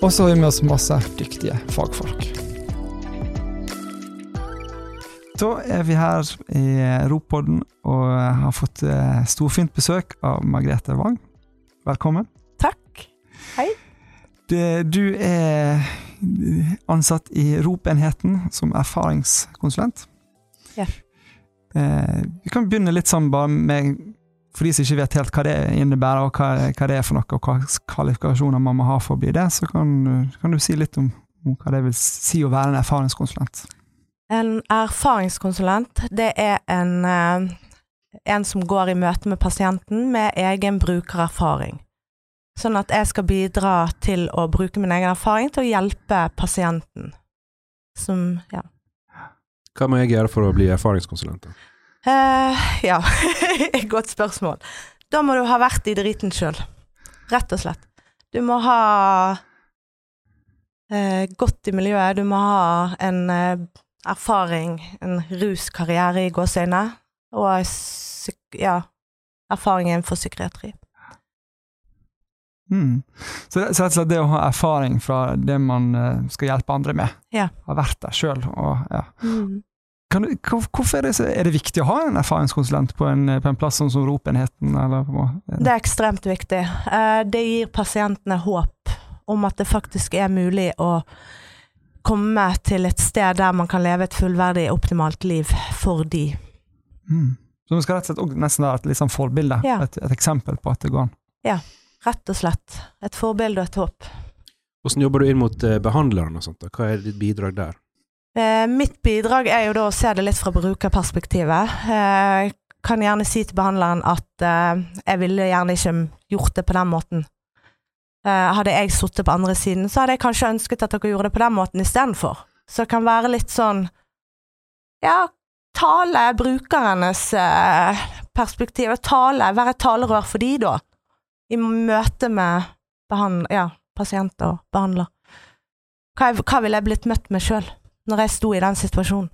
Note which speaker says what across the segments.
Speaker 1: Og så har vi med oss masse dyktige fagfolk. Da er vi her i ROP-podden og har fått eh, storfint besøk av Margrethe Wang. Velkommen.
Speaker 2: Takk. Hei.
Speaker 1: Det, du er ansatt i ROP-enheten som erfaringskonsulent.
Speaker 2: Ja.
Speaker 1: Eh, vi kan begynne litt sammen bare med For de som ikke vet helt hva det innebærer, og hva, hva det er for noe, og hva kvalifikasjoner man må ha for å bli det, så kan, kan du si litt om, om hva det vil si å være en erfaringskonsulent.
Speaker 2: En erfaringskonsulent, det er en, eh, en som går i møte med pasienten med egen brukererfaring. Sånn at jeg skal bidra til å bruke min egen erfaring til å hjelpe pasienten. Som, ja.
Speaker 3: Hva må jeg gjøre for å bli erfaringskonsulent? da?
Speaker 2: Eh, ja, godt spørsmål. Da må du ha vært i driten sjøl. Rett og slett. Du må ha uh, gått i miljøet, du må ha en uh, erfaring, en ruskarriere i gåseøyne, og ja, erfaring innenfor psykiatri.
Speaker 1: Mm. Så, det, så rett og slett det å ha erfaring fra det man skal hjelpe andre med,
Speaker 2: Ja.
Speaker 1: har vært der sjøl. Ja.
Speaker 2: Mm.
Speaker 1: Kan du- Hvorfor er det, så, er det viktig å ha en erfaringskonsulent på en, på en plass som, som ROP-enheten?
Speaker 2: Det er ekstremt viktig. Eh, Det gir pasientene håp om at det faktisk er mulig å komme til et sted der man kan leve et fullverdig, optimalt liv for de.
Speaker 1: Mm. Så vi skal rett og slett også nesten være et sånn forbilde,
Speaker 2: Ja.
Speaker 1: et, et eksempel på at det går an.
Speaker 2: Rett og slett. Et forbilde og et håp.
Speaker 3: Hvordan jobber du inn mot eh, behandleren og sånt? da? Hva er ditt bidrag der?
Speaker 2: Eh, mitt bidrag er jo da å se det litt fra brukerperspektivet. Eh, Jeg kan gjerne si til behandleren at eh, jeg ville gjerne ikke gjort det på den måten. Eh, hadde jeg sittet på andre siden, så hadde jeg kanskje ønsket at dere gjorde det på den måten istedenfor. Så det kan være litt sånn Ja, tale brukernes eh, perspektiv. Tale, være talerør for de, da. I møte med behandler, ja, pasient og behandler. Hva, hva ville jeg blitt møtt med sjøl? Når jeg sto i den situasjonen.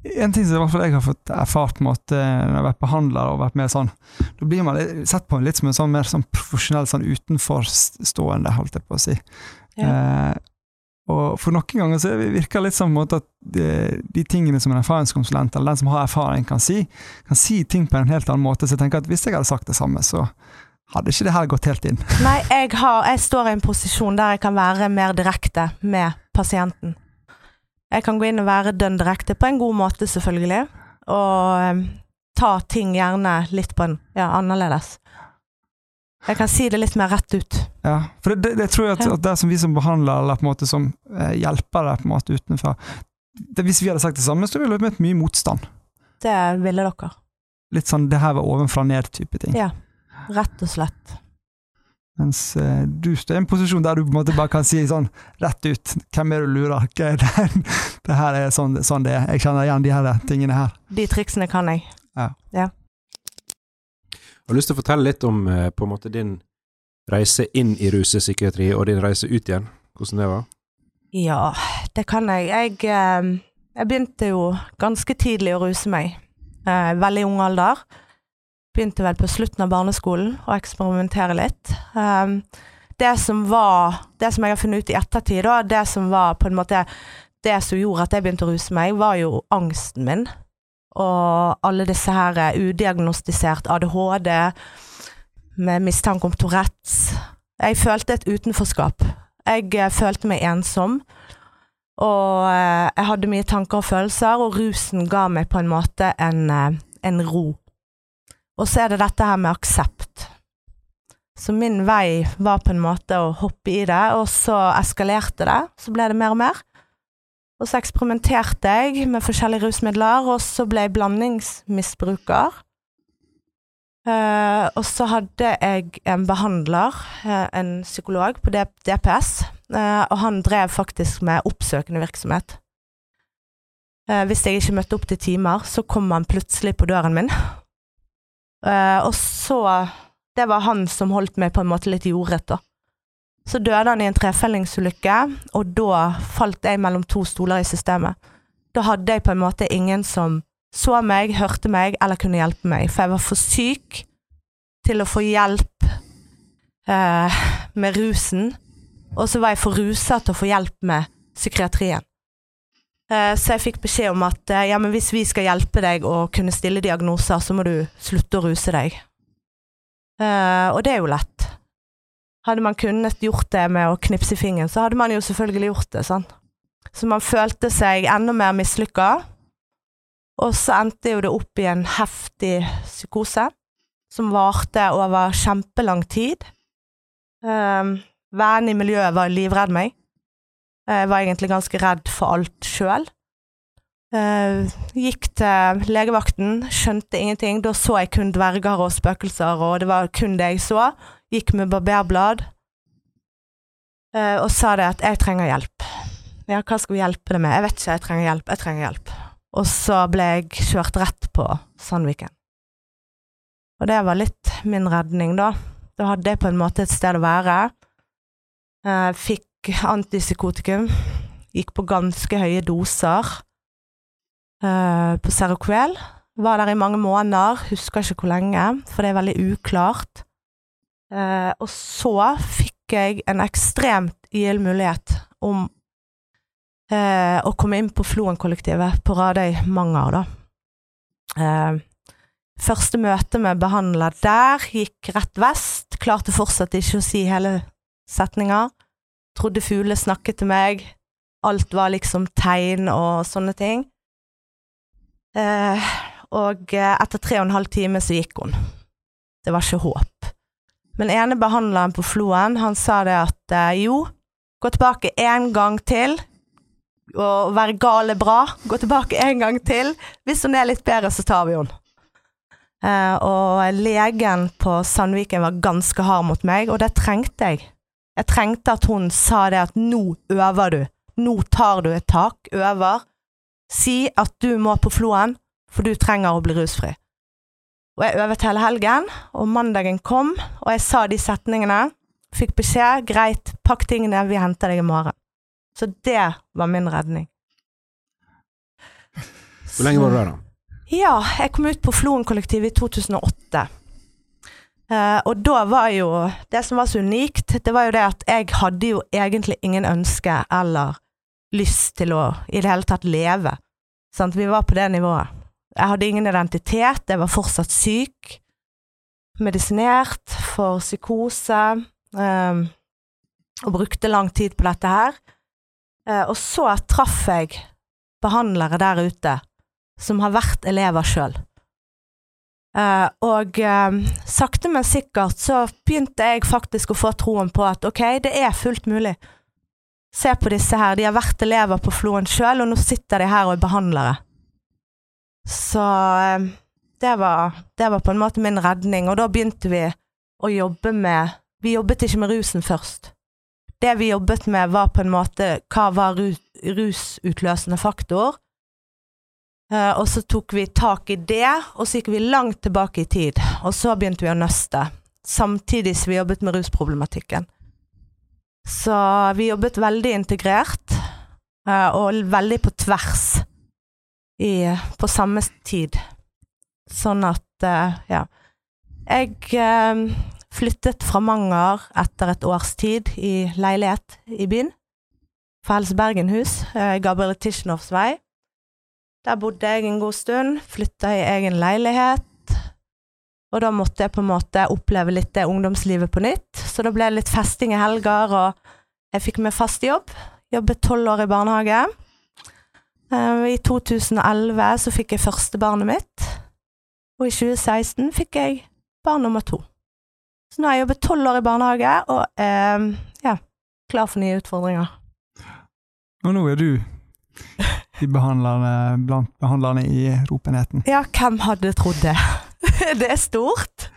Speaker 1: En ting som i hvert fall jeg har fått erfart med at eh, når jeg har vært behandler og vært med sånn, da blir man sett på litt som en sånn mer sånn profesjonell sånn utenforstående, holdt jeg på å si. Eh, og for noen ganger så virker det litt sånn på en måte at de, de tingene som en erfaringskonsulent eller den som har erfaring kan si, kan si ting på en helt annen måte. Så jeg tenker at hvis jeg hadde sagt det samme, så hadde ikke det her gått helt inn.
Speaker 2: Nei, jeg, har, jeg står i en posisjon der jeg kan være mer direkte med pasienten. Jeg kan gå inn og være dønn direkte, på en god måte selvfølgelig, og em, ta ting gjerne litt på en ja, annerledes. Jeg kan si det litt mer rett ut.
Speaker 1: Ja, for det, det, det tror jeg at, at det som vi som behandler, eller på en måte som eh, deg på en måte utenfor det, Hvis vi hadde sagt det samme, så ville vi møtt mye motstand.
Speaker 2: Det ville dere.
Speaker 1: Litt sånn 'det her var ovenfra ned'-type ting.
Speaker 2: Ja. Rett og slett.
Speaker 1: Mens eh, du står i en posisjon der du på en måte bare kan si sånn rett ut 'Hvem er det du lurer?' Hva er det, det her er sånn, sånn det er. Jeg kjenner igjen de her tingene her.
Speaker 2: De triksene kan jeg.
Speaker 3: Jeg har lyst til å fortelle litt om eh, på en måte din reise inn i rusepsykiatri og din reise ut igjen. Hvordan det var?
Speaker 2: Ja, det kan jeg. Jeg, eh, jeg begynte jo ganske tidlig å ruse meg. Eh, veldig ung alder. Begynte vel på slutten av barneskolen å eksperimentere litt. Um, det som var Det som jeg har funnet ut i ettertid, da, det som var på en måte Det som gjorde at jeg begynte å ruse meg, var jo angsten min. Og alle disse her udiagnostisert ADHD med mistanke om Tourettes. Jeg følte et utenforskap. Jeg eh, følte meg ensom. Og eh, jeg hadde mye tanker og følelser, og rusen ga meg på en måte en, eh, en ro. Og så er det dette her med aksept. Så min vei var på en måte å hoppe i det, og så eskalerte det. Så ble det mer og mer. Og så eksperimenterte jeg med forskjellige rusmidler, og så ble jeg blandingsmisbruker. Uh, og så hadde jeg en behandler, uh, en psykolog på DPS, uh, og han drev faktisk med oppsøkende virksomhet. Eh, hvis jeg ikke møtte opp til timer, så kom han plutselig på døren min. Eh, og så Det var han som holdt meg på en måte litt jordet, da. Så døde han i en trefellingsulykke, og da falt jeg mellom to stoler i systemet. Da hadde jeg på en måte ingen som så meg, hørte meg eller kunne hjelpe meg, for jeg var for syk til å få hjelp uh, med rusen, og så var jeg for rusa til å få hjelp med psykiatrien. Eh, så jeg fikk beskjed om at eh, ja, men hvis vi skal hjelpe deg å kunne stille diagnoser, så må du slutte å ruse deg. Eh, og det er jo lett. Hadde man kunnet gjort det med å knipse i fingeren, så hadde man jo selvfølgelig gjort det. sant? Så man følte seg enda mer mislykka. Og så endte jo det opp i en heftig psykose som varte over kjempelang tid. Um, Vennene i miljøet var livredd meg. Jeg var egentlig ganske redd for alt sjøl. Uh, gikk til legevakten, skjønte ingenting. Da så jeg kun dverger og spøkelser, og det var kun det jeg så. Gikk med barberblad uh, og sa det at jeg trenger hjelp. Ja, hva skal vi hjelpe deg med? Jeg vet ikke, jeg trenger hjelp. Jeg trenger hjelp. Og så ble jeg kjørt rett på Sandviken. Og det var litt min redning, da. Da hadde jeg på en måte et sted å være. Fikk antipsykotikum. Gikk på ganske høye doser uh, på Seroquel. Var der i mange måneder, husker ikke hvor lenge, for det er veldig uklart. Uh, og så fikk jeg en ekstremt gild mulighet om uh, å komme inn på Floen-kollektivet på Radøy Manger, da. første møte med behandler der gikk rett vest. Klarte fortsatt ikke å si hele setninger. Trodde fuglene snakket til meg. Alt var liksom tegn og sånne ting. Eh, og etter tre og en halv time så gikk hun. Det var ikke håp. Men ene behandleren på Floen, han sa det at eh, jo, gå tilbake en gang til. Og være gal er bra. Gå tilbake en gang til. Hvis hun er litt bedre, så tar vi henne. Eh, og legen på Sandviken var ganske hard mot meg, og det trengte jeg. Jeg trengte at hun sa det at nå øver du. Nå tar du et tak, øver. Si at du må på Floen, for du trenger å bli rusfri. Og jeg øvet hele helgen, og mandagen kom, og jeg sa de setningene. Fikk beskjed, greit, pakk tingene, vi henter deg i morgen. Så det var min redning.
Speaker 3: Hvor lenge var du der, da?
Speaker 2: Ja, jeg kom ut på Floen kollektiv i 2008. Uh, og da var jo Det som var så unikt, det var jo det at jeg hadde jo egentlig ingen ønske eller lyst til å i det hele tatt leve. Sant? Vi var på det nivået. Jeg hadde ingen identitet, jeg var fortsatt syk. Medisinert for psykose. Um, og brukte lang tid på dette her. Uh, og så traff jeg behandlere der ute som har vært elever sjøl. Uh, og uh, sakte, men sikkert så begynte jeg faktisk å få troen på at ok, det er fullt mulig. Se på disse her, de har vært elever på Floen sjøl, og nå sitter de her og er behandlere. Så uh, det, var, det var på en måte min redning, og da begynte vi å jobbe med Vi jobbet ikke med rusen først. Det vi jobbet med, var på en måte hva var rusutløsende faktor, og så tok vi tak i det, og så gikk vi langt tilbake i tid. Og så begynte vi å nøste, samtidig som vi jobbet med rusproblematikken. Så vi jobbet veldig integrert, uh, og veldig på tvers i, på samme tid. Sånn at, uh, ja. Jeg flyttet fra Manger etter et års tid i leilighet i byen. For Helse Bergenhus, Gabrielle Tischenows vei. Der bodde jeg en god stund, flytta i egen leilighet. Og da måtte jeg på en måte oppleve litt det ungdomslivet på nytt. Så da ble det litt festing i helger, og jeg fikk meg fast jobb. Jobbet tolv år i barnehage. Eh, I 2011 så fikk jeg første barnet mitt, og i 2016 fikk jeg barn nummer to. Så nå har jeg jobbet tolv år i barnehage, og eh, ja, klar for nye utfordringer.
Speaker 1: Og nå er du behandlerne, blant behandlerne i Ropenheten.
Speaker 2: Ja, hvem hadde trodd det? det er stort.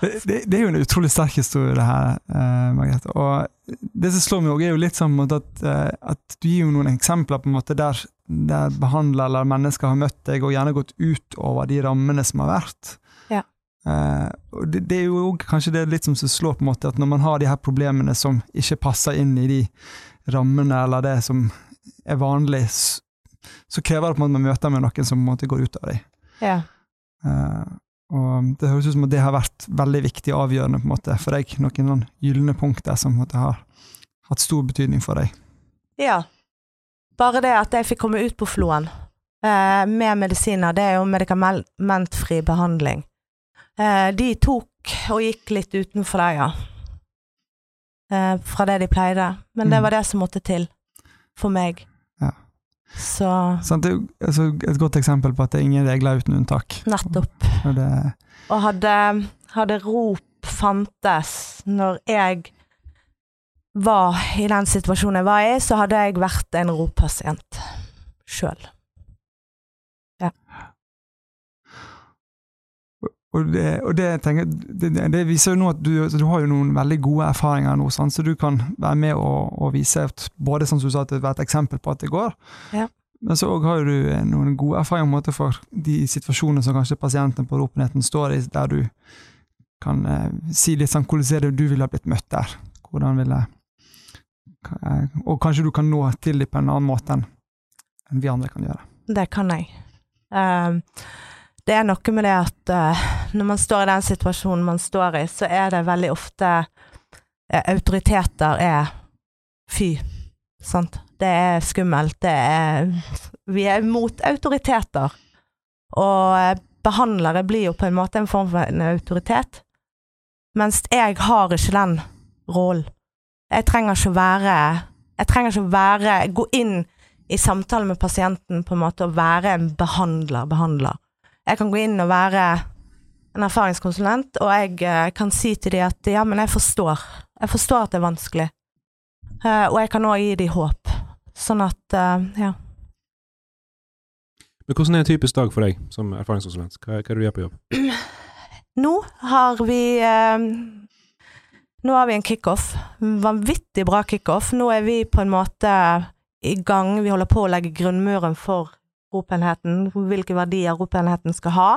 Speaker 1: Det, det, det er jo en utrolig sterk historie, det her, eh, Margrethe. Og det som slår meg også, er jo litt sånn at, eh, at du gir jo noen eksempler på en måte der, der behandler eller mennesker har møtt deg og gjerne gått utover de rammene som har vært.
Speaker 2: Ja.
Speaker 1: Eh, og det, det er jo kanskje det litt som slår på en måte at når man har de her problemene som ikke passer inn i de rammene eller det som er vanlig, så krever det på en måte man møter med noen som på en måte går utover deg.
Speaker 2: Ja.
Speaker 1: Uh, og det høres ut som at det har vært veldig viktig og avgjørende på en måte for deg. Noen sånn gylne punkter som måte har hatt stor betydning for deg.
Speaker 2: ja. Bare det at jeg fikk komme ut på floen eh, med medisiner, det er jo medikamentfri behandling. Eh, de tok og gikk litt utenfor deg, ja. Eh, fra det de pleide. Men det
Speaker 1: Mm.
Speaker 2: var det som måtte til for meg. Så
Speaker 1: Sant? det er altså, et godt eksempel på at det er ingen regler uten unntak.
Speaker 2: nettopp.
Speaker 1: Og det,
Speaker 2: Og hadde, hadde rop fantes når jeg var i den situasjonen jeg var i, så hadde jeg vært en roppasient sjøl.
Speaker 1: Og det, og det, tenker, det, det- viser jo nå at du, altså, du har jo noen veldig gode erfaringer nå, sant? så du kan være med og, og vise at både som du sa, at det er et eksempel på at det går,
Speaker 2: Ja.
Speaker 1: men så har du eh, noen gode erfaringer måte, for de situasjonene som kanskje pasienten på ropenheten står i, der du kan eh, si litt sånn hvordan er det du ville ha blitt møtt der? Hvordan ville eh, Og kanskje du kan nå til dem på en annen måte enn vi andre kan gjøre.
Speaker 2: Det kan jeg. Ehm, det er noe med det at uh, når man står i den situasjonen man står i, så er det veldig ofte uh, autoriteter er fy. Sant? Det er skummelt. Det er Vi er mot autoriteter. Og eh, behandlere blir jo på en måte en form for en autoritet. Mens jeg har ikke den rollen. Jeg trenger ikke å være Jeg trenger ikke å være Gå inn i samtale med pasienten på en måte og være en behandler, behandler. Jeg kan gå inn og være en erfaringskonsulent, og jeg eh, kan si til dem at ja, men jeg forstår. Jeg forstår at det er vanskelig. Eh, og jeg kan òg gi dem håp. Sånn at, eh, ja.
Speaker 3: Men hvordan er en typisk dag for deg som erfaringskonsulent? Hva, hva er det du gjør på jobb?
Speaker 2: Nå har vi Nå har vi en kickoff. Vanvittig bra kickoff. Nå er vi på en måte i gang. Vi holder på å legge grunnmuren for ropenheten, hvilke verdier ropenheten skal ha.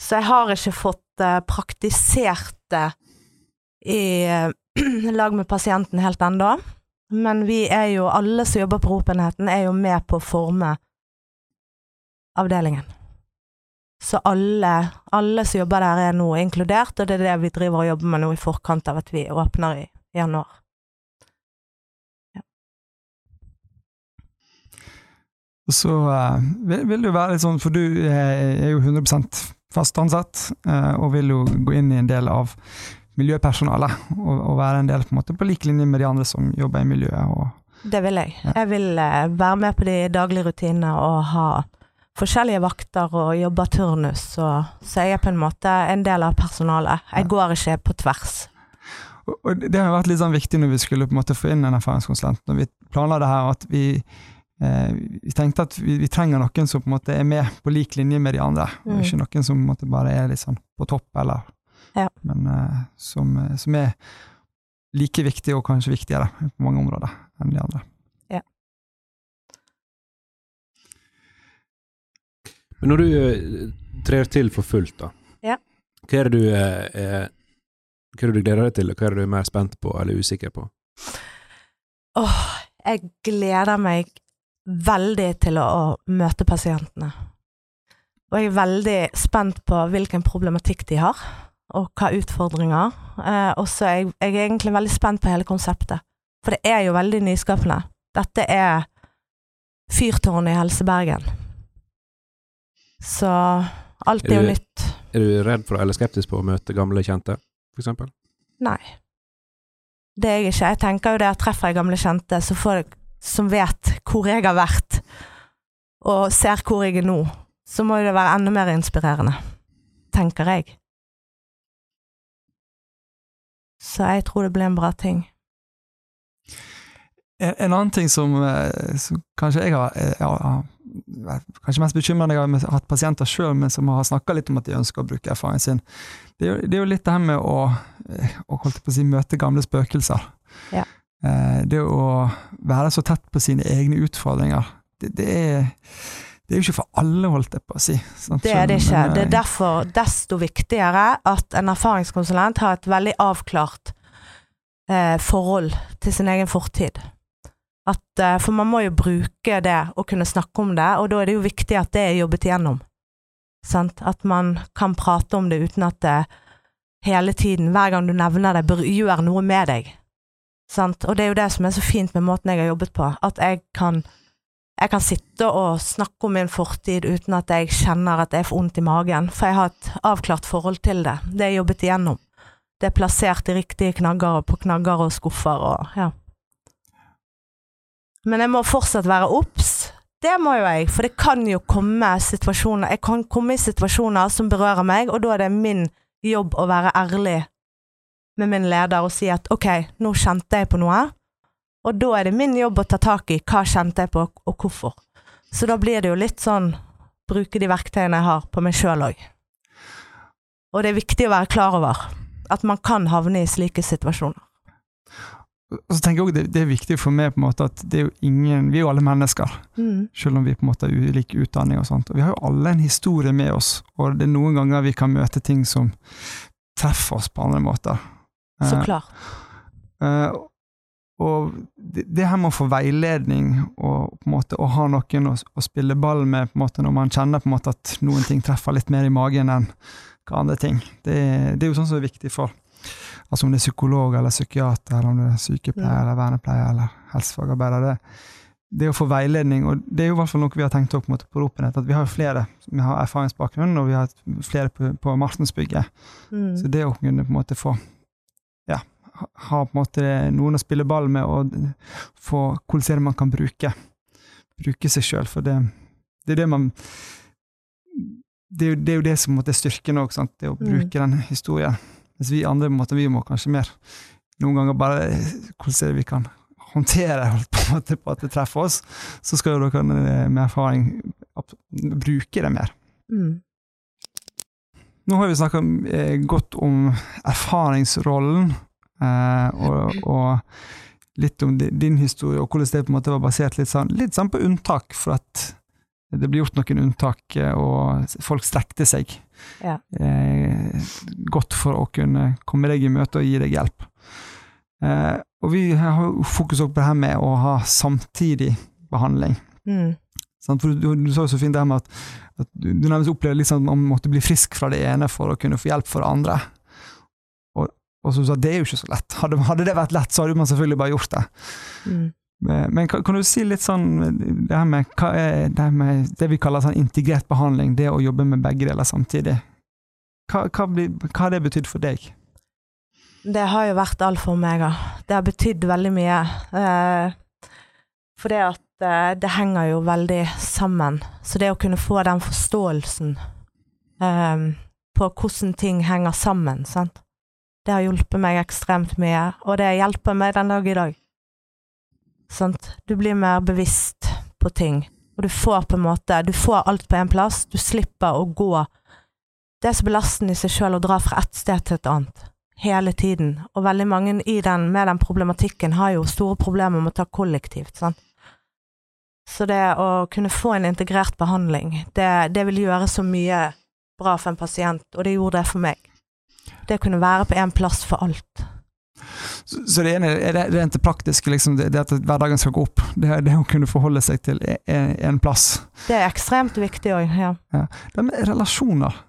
Speaker 2: Så jeg har ikke fått eh, praktisert det i eh, lag med pasienten helt ennå. Men vi er jo, alle som jobber på ropenheten, er jo med på å forme avdelingen. Så alle, alle som jobber der er nå inkludert, og det er det vi driver og jobber med nå i forkant av at vi åpner i januar.
Speaker 1: Og så eh, vil, vil det jo være litt sånn, for du er, er jo 100 fast ansatt, eh, og vil jo gå inn i en del av miljøpersonalet, og, og være en del på en måte på lik linje med de andre som jobber i miljøet. Og,
Speaker 2: Det vil jeg.
Speaker 1: Ja.
Speaker 2: Jeg vil eh, være med på de daglige rutinene og ha forskjellige vakter og jobbe turnus, og, så jeg er på en måte en del av personalet. Jeg går ikke på tvers.
Speaker 1: og, det har vært litt sånn viktig når vi skulle på en måte få inn en erfaringskonsulent, når vi planla det her, at vi, eh, vi tenkte at vi, vi trenger noen som på en måte er med på lik linje med de andre,
Speaker 2: Mm.
Speaker 1: og ikke noen som på en måte bare er sånn på topp, eller
Speaker 2: Ja.
Speaker 1: Men eh, som, eh, som er like viktig, og kanskje viktigere på mange områder enn de andre.
Speaker 3: Men når du eh, trer til for fullt, da,
Speaker 2: Ja.
Speaker 3: hva er det du eh, hva er det du gleder deg til, og hva er det du er mer spent på eller usikker på?
Speaker 2: Åh, jeg gleder meg veldig til å, å møte pasientene. Og jeg er veldig spent på hvilken problematikk de har, og hva utfordringer. Eh, og så er jeg, jeg er egentlig veldig spent på hele konseptet. For det er jo veldig nyskapende. Dette er fyrtårnet i Helse Bergen. Så alt er jo
Speaker 3: Er du-
Speaker 2: nytt.
Speaker 3: Er du redd for eller skeptisk på å møte gamle kjente, for eksempel?
Speaker 2: Nei. Det er jeg ikke. Jeg tenker jo det at treffer jeg gamle kjente, så får jeg, som vet hvor jeg har vært, og ser hvor jeg er nå, så må det være enda mer inspirerende. Tenker jeg. Så jeg tror det blir en bra ting.
Speaker 1: En, en annen ting som, eh, som kanskje jeg har, eh, ja, kanskje mest bekymrende jeg har hatt pasienter sjøl som har snakka litt om at de ønsker å bruke erfaringen sin. Det er jo, det er jo litt det her med å, eh, å, å si, møte gamle spøkelser.
Speaker 2: Ja.
Speaker 1: Eh, det å være så tett på sine egne utfordringer, det, det, er, det er jo ikke for alle, holdt jeg på å si.
Speaker 2: Sant? Det er det ikke. Det er derfor desto viktigere at en erfaringskonsulent har et veldig avklart eh, forhold til sin egen fortid. At, eh, for man må jo bruke det og kunne snakke om det, og da er det jo viktig at det er jobbet igjennom. Sant? At man kan prate om det uten at det hele tiden, hver gang du nevner det, bør gjøre noe med deg. Sant? Og det er jo det som er så fint med måten jeg har jobbet på, at jeg kan, jeg kan sitte og snakke om min fortid uten at jeg kjenner at jeg får vondt i magen, for jeg har et avklart forhold til det. Det er jobbet igjennom. Det er plassert i riktige knagger og på knagger og skuffer og ja. Men jeg må fortsatt være obs. Det må jo jeg, for det kan jo komme situasjoner Jeg kan komme i situasjoner som berører meg, og da er det min jobb å være ærlig med min leder og si at ok, nå kjente jeg på noe, og da er det min jobb å ta tak i hva kjente jeg på, og hvorfor. Så da blir det jo litt sånn bruke de verktøyene jeg har på meg sjøl òg. Og det er viktig å være klar over at man kan havne i slike situasjoner.
Speaker 1: Og så tenker jeg også det, det, er viktig for meg på en måte at det er jo ingen, vi er jo alle mennesker, mm. selv om vi på en måte har ulik utdanning og sånt. Og vi har jo alle en historie med oss, og det er noen ganger vi kan møte ting som treffer oss på andre måter.
Speaker 2: Så eh, klart.
Speaker 1: Uh, og det, det, her med å få veiledning og på en måte å ha noen å, å, spille ball med på en måte når man kjenner på en måte at noen ting treffer litt mer i magen enn hva andre ting, det, det er jo sånn som er viktig for Altså om det er psykolog eller psykiater, eller om det er sykepleier eller vernepleier eller helsefagarbeider. Det, det å få veiledning, og det er jo i hvert fall noe vi har tenkt opp på, på Ropenhet, at vi har flere vi har erfaringsbakgrunn, og vi har flere på, på Martensbygget. Mm. Så det å kunne på en måte få ha på en måte noen å spille ball med, og få hvordan man kan bruke, bruke seg sjøl, for det, det, er det man det, det, er jo det som er styrken òg, det å mm. bruke mm. den historien. Mens vi andre måte, vi må kanskje mer noen ganger bare Hvordan er det vi kan håndtere på, en måte, på at det treffer oss? Så skal jo dere med erfaring bruke det mer. Mm. Nå har vi snakka eh, godt om erfaringsrollen, og, og, litt om din historie, og hvordan det på en måte var basert litt sånn, litt sånn på unntak, for at det ble gjort noen unntak, eh, og folk strekte seg ja. eh, godt for å kunne komme deg i møte og gi deg hjelp. Eh, og vi har fokus på det her med å ha samtidig behandling. Mm. For du, du, sa jo så fint det her med at, at du, du nærmest opplevde liksom at man måtte bli frisk fra det ene for å kunne få hjelp for det andre. Og, så sa det er jo ikke så lett. Hadde, hadde, det vært lett, så hadde man selvfølgelig bare gjort det. Mm. Men kan, kan, du si litt sånn det her med det, med det vi kaller sånn integrert behandling, det å jobbe med begge deler samtidig? Hva, hva, blir, hva har det betydd for deg?
Speaker 2: Det har jo vært alt for meg, ja. Det har betydd veldig mye. Eh, for det at eh, det henger jo veldig sammen. Så det å kunne få den forståelsen eh, på hvordan ting henger sammen, sant. Det har hjulpet meg ekstremt mye, og det hjelper meg den dag i dag. Sant? Du blir mer bevisst på ting, og du får på en måte Du får alt på én plass. Du slipper å gå Det er så belastende i seg sjøl å dra fra ett sted til et annet hele tiden, og veldig mange den, med den problematikken har jo store problemer med å ta kollektivt. Sant? Så det å kunne få en integrert behandling, det, det vil gjøre så mye bra for en pasient, og det gjorde det for meg. Det å kunne være på én plass for alt.
Speaker 1: Så, det ene er det rent praktiske, liksom, det, at hverdagen skal gå opp. Det, det å kunne forholde seg til en, en plass.
Speaker 2: Det er ekstremt viktig òg, ja.
Speaker 1: ja. Det med relasjoner.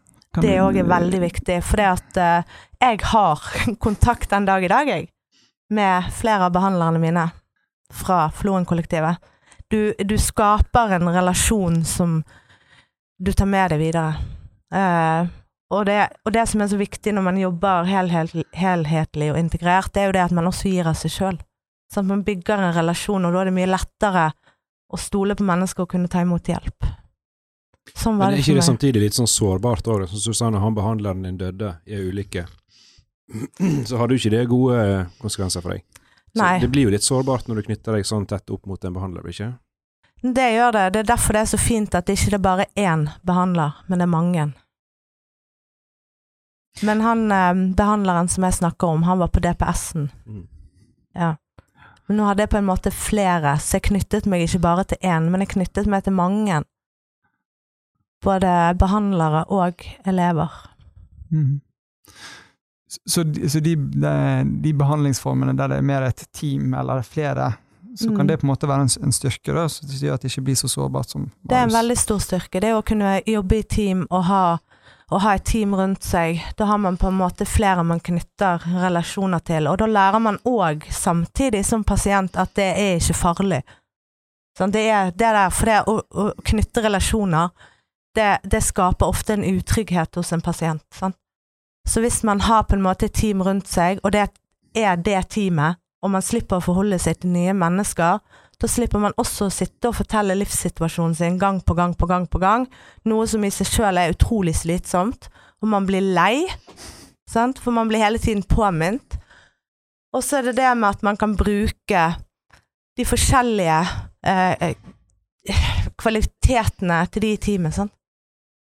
Speaker 2: det òg er veldig viktig, for det at uh, jeg har kontakt den dag i dag, jeg, med flere av behandlerne mine fra Floen-kollektivet. Du, du, skaper en relasjon som du tar med deg videre. Uh, og det, og det, som er så viktig når man jobber helhetlig, helhetlig og integrert, det er jo det at man også gir av seg sjøl. Sånn at man bygger en relasjon, og da er det mye lettere å stole på mennesker og kunne ta imot hjelp.
Speaker 3: Sånn var Men er ikke det samtidig litt sånn sårbart òg? Som Susanne, han behandleren din døde i ei ulykke, så hadde jo ikke det gode konsekvenser for deg. Så Nei. det blir jo litt sårbart når du knytter deg sånn tett opp mot en behandler, ikke
Speaker 2: Det gjør det. Det er derfor det er så fint at det ikke er bare én behandler, men det er mange. Men han eh, behandleren som jeg snakker om, han var på DPS-en.
Speaker 3: Mm.
Speaker 2: Ja. Men nå hadde jeg på en måte flere, så jeg knyttet meg ikke bare til én, men jeg knyttet meg til mange. Både behandlere og elever.
Speaker 1: Mm. Så, så de, de, de, behandlingsformene der det er mer et team eller flere, så mm. kan det på en måte være en, en styrke, da, så det gjør at det ikke blir så sårbart som
Speaker 2: Det er en veldig stor styrke. Det å kunne jobbe i team og ha å ha et team rundt seg. Da har man på en måte flere man knytter relasjoner til, og da lærer man òg samtidig som pasient at det er ikke farlig. Sånn, det er det der, for det å, å knytte relasjoner, det, det, skaper ofte en utrygghet hos en pasient. Sånn. Så hvis man har på en måte et team rundt seg, og det er det teamet, og man slipper å forholde seg til nye mennesker, da slipper man også å sitte og fortelle livssituasjonen sin gang på gang på gang på gang, noe som i seg sjøl er utrolig slitsomt, og man blir lei, sant? for man blir hele tiden påminnet. Og så er det det med at man kan bruke de forskjellige eh, eh kvalitetene til de i teamet. Sant?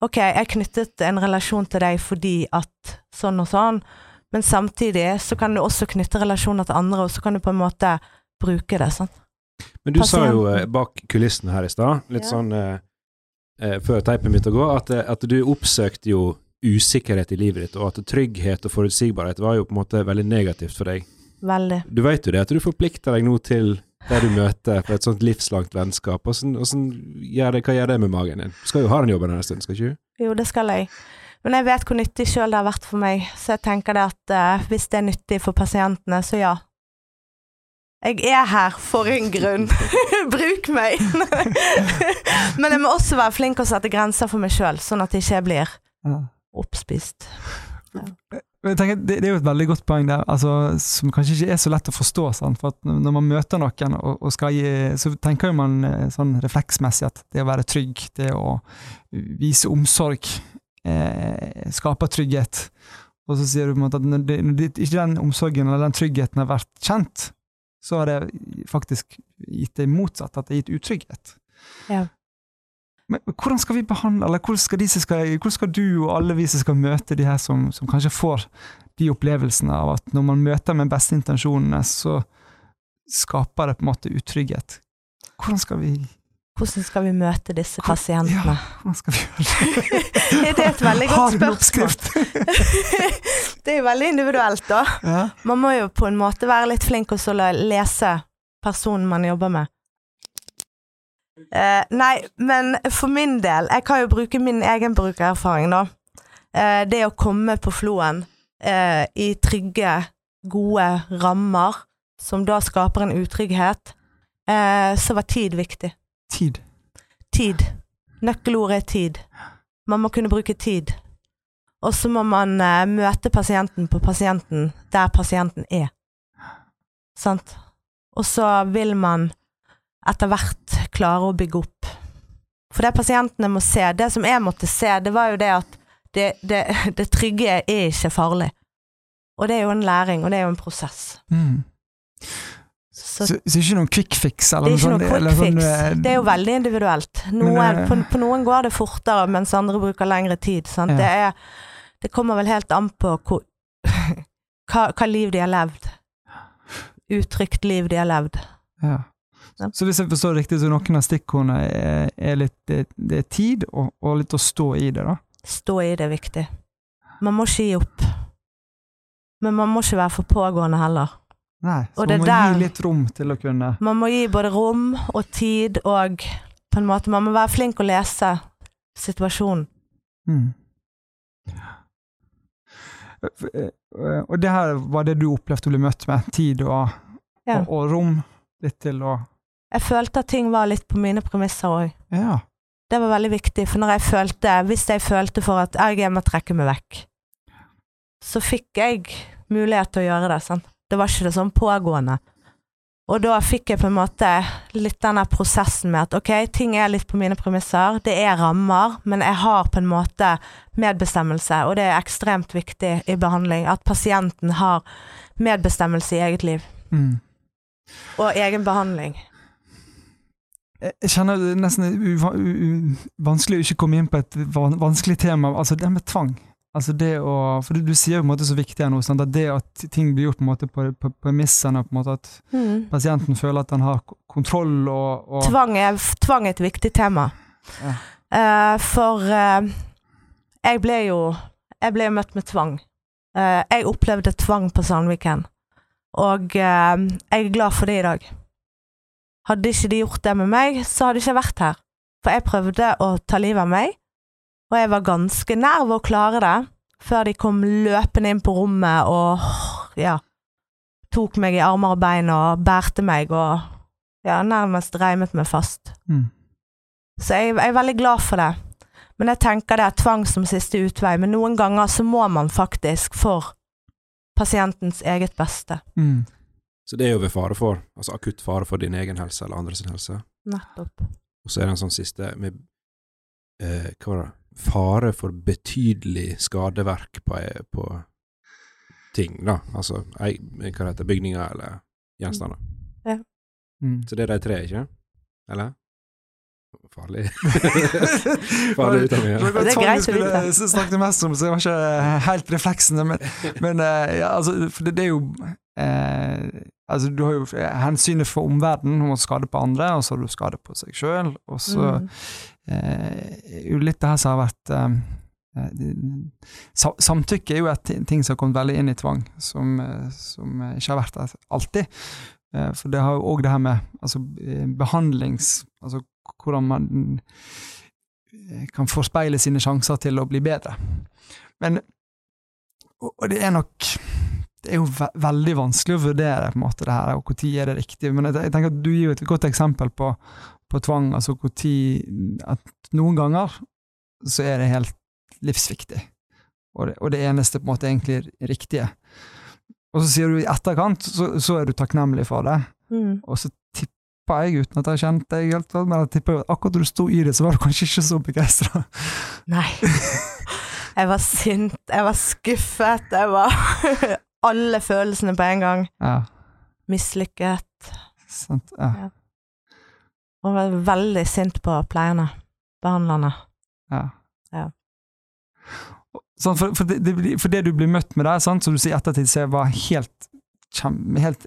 Speaker 2: Ok, jeg knyttet en relasjon til deg fordi at sånn og sånn, men samtidig så kan du også knytte relasjoner til andre, og så kan du på en måte bruke det. sant?
Speaker 3: Men du Pasienten. sa jo eh, bak kulissene her i stad, litt ja. sånn eh, eh, før teipen begynte å gå, at, eh, at, du oppsøkte jo usikkerhet i livet ditt, og at trygghet og forutsigbarhet var jo på en måte veldig negativt for deg.
Speaker 2: Veldig.
Speaker 3: Du vet jo det, at du forplikter deg nå til det du møter på et sånt livslangt vennskap. Hvordan, hvordan gjør det, hva gjør det med magen din? Du skal jo ha den jobben en stund, skal ikke du?
Speaker 2: Jo, det skal jeg. Men jeg vet hvor nyttig sjøl det har vært for meg, så jeg tenker det at uh, hvis det er nyttig for pasientene, så ja, jeg er her for en grunn. Bruk meg! Men jeg må også være flink og sette grenser for meg sjøl, sånn at jeg ikke blir oppspist. Ja.
Speaker 1: Tenker, det, det, er jo et veldig godt poeng der, altså, som kanskje ikke er så lett å forstå. Sant? For Når man møter noen, og, og skal gi, så tenker man eh, sånn refleksmessig at det å være trygg, det å vise omsorg, eh, skaper trygghet. Og så sier du på en måte at når, det, når det, ikke den omsorgen eller den tryggheten har vært kjent, så har det faktisk gitt det motsatt, at det har gitt utrygghet.
Speaker 2: Ja.
Speaker 1: Men hvordan skal vi behandle, eller hvordan skal, skal, hvordan skal, du og alle vi som skal møte de her som, som, kanskje får de opplevelsene av at når man møter med beste intensjonene, så skaper det på en måte utrygghet. Hvordan skal vi
Speaker 2: hvordan skal vi møte disse pasientene?
Speaker 1: Ja, hvordan skal vi gjøre det?
Speaker 2: det er et veldig godt spørsmål. det er jo veldig individuelt, da. Ja. Man må jo på en måte være litt flink til å lese personen man jobber med. Eh, nei, men for min del, jeg kan jo bruke min egen brukererfaring, da. Eh, det å komme på floen eh, i trygge, gode rammer, som da skaper en utrygghet, eh, så var tid viktig.
Speaker 1: Tid.
Speaker 2: Tid. Nøkkelordet er tid. Man må kunne bruke tid. Og så må man uh, møte pasienten på pasienten der pasienten er. Sant? Og så vil man etter hvert klare å bygge opp. For det pasientene må se, det som jeg måtte se, det var jo det at det, det, det trygge er ikke farlig. Og det er jo en læring, og det er jo en prosess.
Speaker 1: Mm. Så, så, så ikke noen quick fix?
Speaker 2: Eller det er ikke noen quick sånn, fix. Eh, det er jo veldig individuelt. Noen, men, på, på, noen går det fortere, mens andre bruker lengre tid. Ja. Det, er, det, kommer vel helt an på hvor, hva, hva, liv de har levd. Uttrykt liv de har levd.
Speaker 1: Ja. Så hvis jeg forstår det riktig, så noen av stikkordene er, er, litt det, det, er tid, og, og, litt å stå i det, da?
Speaker 2: Stå i det er viktig. Man må ikke gi opp. Men man må ikke være for pågående heller.
Speaker 1: Nei, så man må der, gi litt rom til å kunne
Speaker 2: Man må gi både rom og tid, og på en måte Man må være flink å lese situasjonen.
Speaker 1: Mm. Og det her var det du opplevde å bli møtt med? Tid og, ja. og, og rom? Litt til å
Speaker 2: Jeg følte at ting var litt på mine premisser òg.
Speaker 1: Ja.
Speaker 2: Det var veldig viktig, for når jeg følte, hvis jeg følte for at jeg må trekke meg vekk, så fikk jeg mulighet til å gjøre det. sant? Det var ikke det sånn pågående. Og da fikk jeg på en måte litt denne prosessen med at ok, ting er litt på mine premisser, det er rammer, men jeg har på en måte medbestemmelse, og det er ekstremt viktig i behandling. At pasienten har medbestemmelse i eget liv.
Speaker 1: Mm.
Speaker 2: Og egen behandling.
Speaker 1: jeg kjenner det nesten vanskelig å ikke komme inn på et van vanskelig tema, altså det med tvang. Altså det å, for du, du sier jo på en måte så viktig her nå, sant? at det at ting blir gjort på en måte på, på premissene, på en måte at
Speaker 2: Mm.
Speaker 1: pasienten føler at han har kontroll og, og
Speaker 2: Tvang, er, tvang er et viktig tema.
Speaker 1: Ja.
Speaker 2: Uh, for uh, jeg ble jo Jeg ble møtt med tvang. Uh, jeg opplevde tvang på Sandviken, og jeg er glad for det i dag. Hadde ikke de gjort det med meg, så hadde jeg ikke vært her. For jeg prøvde å ta livet av meg, og jeg var ganske nær ved å klare det, før de kom løpende inn på rommet og ja, tok meg i armer og bein og bærte meg og ja, nærmest reimet meg fast.
Speaker 1: mm.
Speaker 2: Så jeg, jeg er veldig glad for det. Men jeg tenker det er tvang som siste utvei. Men noen ganger så må man faktisk for pasientens eget beste.
Speaker 1: Mm.
Speaker 3: Så det er jo ved fare for, altså akutt fare for din egen helse eller andres helse.
Speaker 2: Nettopp.
Speaker 3: Og så er det en sånn siste med eh, Hva var det? Fare for betydelig skadeverk på, på ting, da. Altså ei, hva heter bygninger eller gjenstander.
Speaker 1: Mm.
Speaker 3: Så det er de tre, ikke? Eller? Farlig. Farlig utdanning.
Speaker 1: Det
Speaker 3: ja.
Speaker 2: Det er greit å vite.
Speaker 1: skulle snakke mest om, så det var ikke helt refleksene. Men, men eh, ja, altså, for det, det er jo eh, Altså, du har jo hensynet for omverdenen, om å skade på andre, og så har du skade på seg sjøl. Og så
Speaker 2: Mm.
Speaker 1: eh, jo litt det her som har vært eh, eh, Samtykke er jo et ting som har kommet veldig inn i tvang, som, eh, som eh, ikke har vært der alltid. Eh, For det har jo òg det her med altså, eh, behandlings... Altså hvordan man eh, kan forspeile sine sjanser til å bli bedre. Men og det er nok Det er jo ve veldig vanskelig å vurdere på en måte det her, og når er det riktig. Men jeg, tenker at du gir jo et godt eksempel på, på tvang. altså når At noen ganger så er det helt livsviktig. Og det, og det eneste på en måte egentlig riktige. Og så sier du i etterkant, så, så er du takknemlig for det.
Speaker 2: Mm.
Speaker 1: Og så tipper jeg, uten at jeg har kjent deg helt, men jeg tipper at akkurat da du sto i det, så var du kanskje ikke så begeistra.
Speaker 2: Nei. Jeg var sint, jeg var skuffet, jeg var Alle følelsene på en gang.
Speaker 1: Ja,
Speaker 2: Mislykket.
Speaker 1: sant. Ja,
Speaker 2: Og var veldig sint på pleierne. Behandlerne.
Speaker 1: ja.
Speaker 2: Ja.
Speaker 1: Sånn, for, for, det, for det du blir møtt med der, sant, som du sier i ettertid, så var helt helt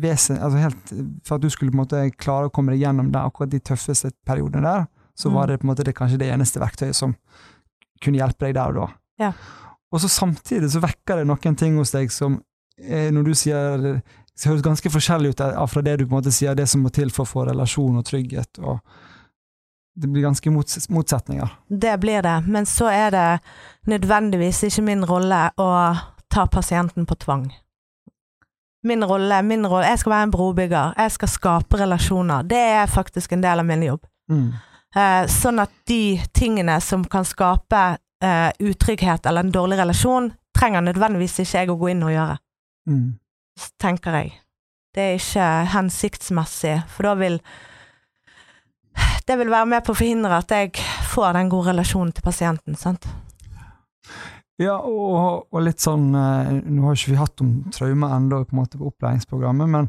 Speaker 1: vesen, altså helt, For at du skulle på en måte klare å komme deg gjennom der, akkurat de tøffeste periodene der, så
Speaker 2: Mm.
Speaker 1: var det på en måte det, kanskje det eneste verktøyet som kunne hjelpe deg der og da.
Speaker 2: Ja.
Speaker 1: Og så samtidig så vekker det noen ting hos deg som, eh, når du sier det høres ganske forskjellig ut fra det du på en måte sier, det som må til for å få relasjon og trygghet. og Det blir ganske mots motsetninger.
Speaker 2: Det blir det, men så er det nødvendigvis ikke min rolle å ta pasienten på tvang. Min rolle, min rolle Jeg skal være en brobygger. Jeg skal skape relasjoner. Det er faktisk en del av min jobb.
Speaker 1: Mm.
Speaker 2: Eh, sånn at de tingene som kan skape eh, utrygghet eller en dårlig relasjon, trenger nødvendigvis ikke jeg å gå inn og gjøre,
Speaker 1: Mm.
Speaker 2: tenker jeg. Det er ikke hensiktsmessig, for da vil Det vil være med på å forhindre at jeg får den gode relasjonen til pasienten, sant.
Speaker 1: Ja, og, og litt sånn eh, Nå har ikke vi hatt om traume ennå på, en måte på opplæringsprogrammet, men,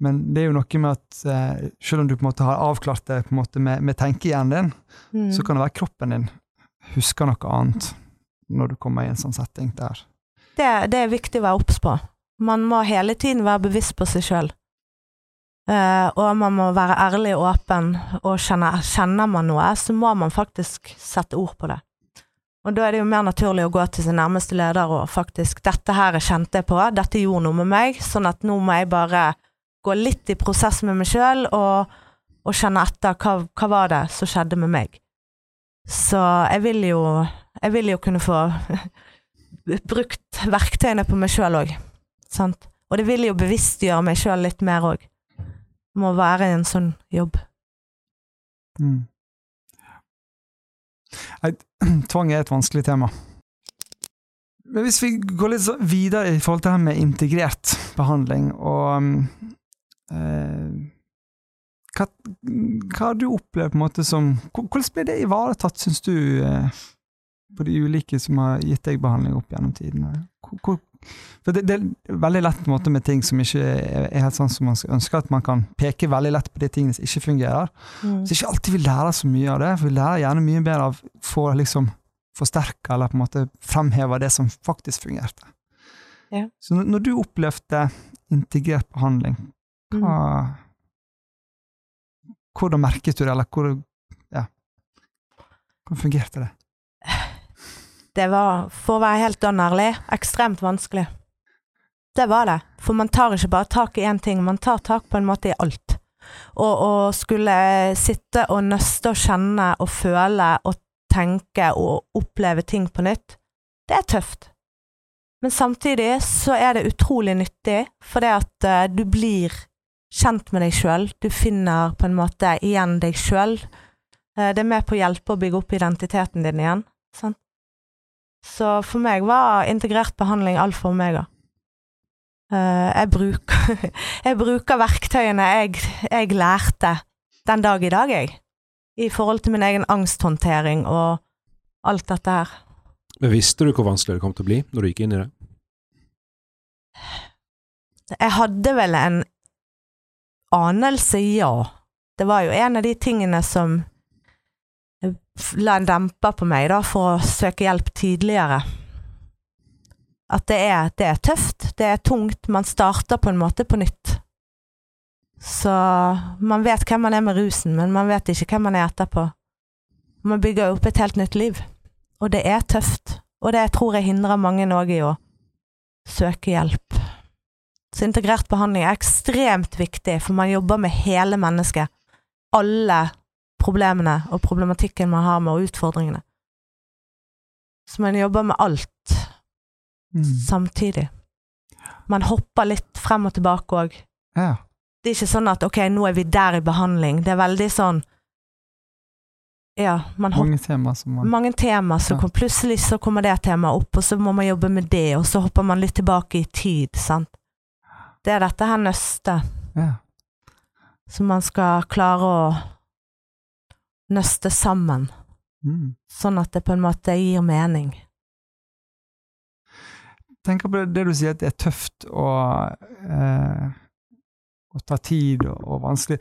Speaker 1: men det er jo noe med at eh, selv om du på en måte har avklart det på en måte med, med tenkehjernen din,
Speaker 2: Mm.
Speaker 1: så kan det være kroppen din husker noe annet når du kommer i en sånn setting der.
Speaker 2: det, det er viktig å være obs på. Man må hele tiden være bevisst på seg sjøl. og man må være ærlig og åpen, og kjenner, kjenner man noe, så må man faktisk sette ord på det. Og da er det jo mer naturlig å gå til sin nærmeste leder og faktisk 'Dette her kjente jeg på, dette gjorde noe med meg', sånn at nå må jeg bare gå litt i prosess med meg sjøl og, og kjenne etter hva, hva var det som skjedde med meg. Så jeg vil jo, jeg vil jo kunne få brukt verktøyene på meg sjøl òg. Og det vil jo bevisstgjøre meg sjøl litt mer òg. Må være i en sånn jobb.
Speaker 1: Mm. Tvang er et vanskelig tema. Men hvis vi går litt videre i forhold til det her med integrert behandling, og eh, hva, hva har du opplevd på en måte som Hvordan ble det ivaretatt, syns du, eh, på de ulike som har gitt deg behandling opp gjennom tidene? For det, det, er veldig lett på en måte med ting som ikke er, helt sånn som man ønsker, at man kan peke veldig lett på de tingene som ikke fungerer.
Speaker 2: Mm.
Speaker 1: Så ikke alltid vi lærer så mye av det, for vi lærer gjerne mye bedre av å liksom forsterke eller på en måte fremheve det som faktisk fungerte.
Speaker 2: Ja.
Speaker 1: Så når, når du opplevde integrert behandling, hva
Speaker 2: Mm.
Speaker 1: Hvordan merket du det, eller hvor, ja, hvordan fungerte det?
Speaker 2: Det var, for å være helt dønn ærlig, ekstremt vanskelig. Det var det. For man tar ikke bare tak i én ting, man tar tak på en måte i alt. Og å skulle sitte og nøste og kjenne og føle og tenke og oppleve ting på nytt, det er tøft. Men samtidig så er det utrolig nyttig, fordi at eh, du blir kjent med deg sjøl. Du finner på en måte igjen deg sjøl. Eh, det er med på å hjelpe å bygge opp identiteten din igjen. Sant? Så for meg var integrert behandling alfa og omega. Eh, jeg, bruker, jeg bruker verktøyene jeg, jeg lærte den dag i dag, jeg. I forhold til min egen angsthåndtering og alt dette her.
Speaker 3: Men visste du hvor vanskelig det kom til å bli når du gikk inn i det?
Speaker 2: Jeg hadde vel en anelse, ja. Det var jo en av de tingene som la en demper på meg da, for å søke hjelp tidligere. At det er, det er tøft, det er tungt, man starter på en måte på nytt. Så man vet hvem man er med rusen, men man vet ikke hvem man er etterpå. Man bygger opp et helt nytt liv. Og det er tøft, og det tror jeg hindrer mange òg i å søke hjelp. Så integrert behandling er ekstremt viktig, for man jobber med hele mennesket. Alle problemene og problematikken man har med, og utfordringene. Så man jobber med alt
Speaker 1: Mm.
Speaker 2: samtidig. Man hopper litt frem og tilbake òg.
Speaker 1: Ja.
Speaker 2: Det er ikke sånn at ok, nå er vi der i behandling. Det er veldig sånn Ja, man
Speaker 1: Mange tema som man
Speaker 2: mange tema, så
Speaker 1: Ja.
Speaker 2: plutselig så kommer det temaet opp, og så må man jobbe med det, og så hopper man litt tilbake i tid, sant. Det er dette her nøstet
Speaker 1: ja.
Speaker 2: som man skal klare å nøste sammen,
Speaker 1: Mm.
Speaker 2: sånn at det på en måte gir mening.
Speaker 1: tenker på det, det du sier, at det er tøft og, eh, og tar tid og, og vanskelig.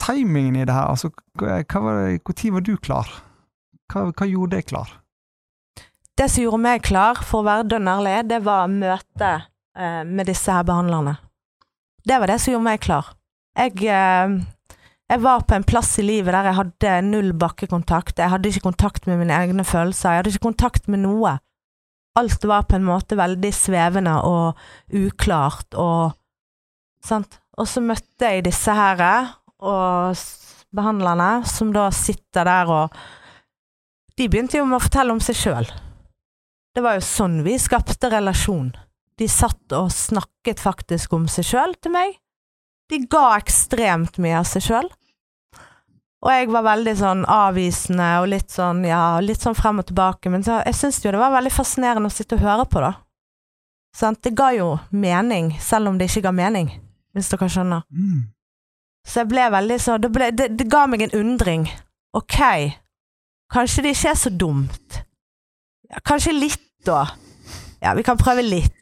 Speaker 1: Timingen i det her, altså, hva var det, tid var du klar? Hva, hva gjorde deg klar?
Speaker 2: Det som gjorde meg klar, for å være dønn ærlig, det var møtet eh, med disse her behandlerne. Det var det som gjorde meg klar. Jeg, eh, jeg var på en plass i livet der jeg hadde null bakkekontakt. Jeg hadde ikke kontakt med mine egne følelser. Jeg hadde ikke kontakt med noe. Alt var på en måte veldig svevende og uklart og Sant? Og så møtte jeg disse her og behandlerne, som da sitter der og De begynte jo med å fortelle om seg sjøl. Det var jo sånn vi skapte relasjon. De satt og snakket faktisk om seg sjøl til meg. De ga ekstremt mye av seg sjøl. Og jeg var veldig sånn avvisende og litt sånn, ja, litt sånn frem og tilbake. Men så, jeg syns jo det var veldig fascinerende å sitte og høre på, da. Sant? Det ga jo mening, selv om det ikke ga mening, hvis dere skjønner.
Speaker 1: Mm.
Speaker 2: Så jeg ble veldig så det, ble, det, det ga meg en undring. Ok, kanskje det ikke er så dumt. Ja, kanskje litt, da. Ja, vi kan prøve litt.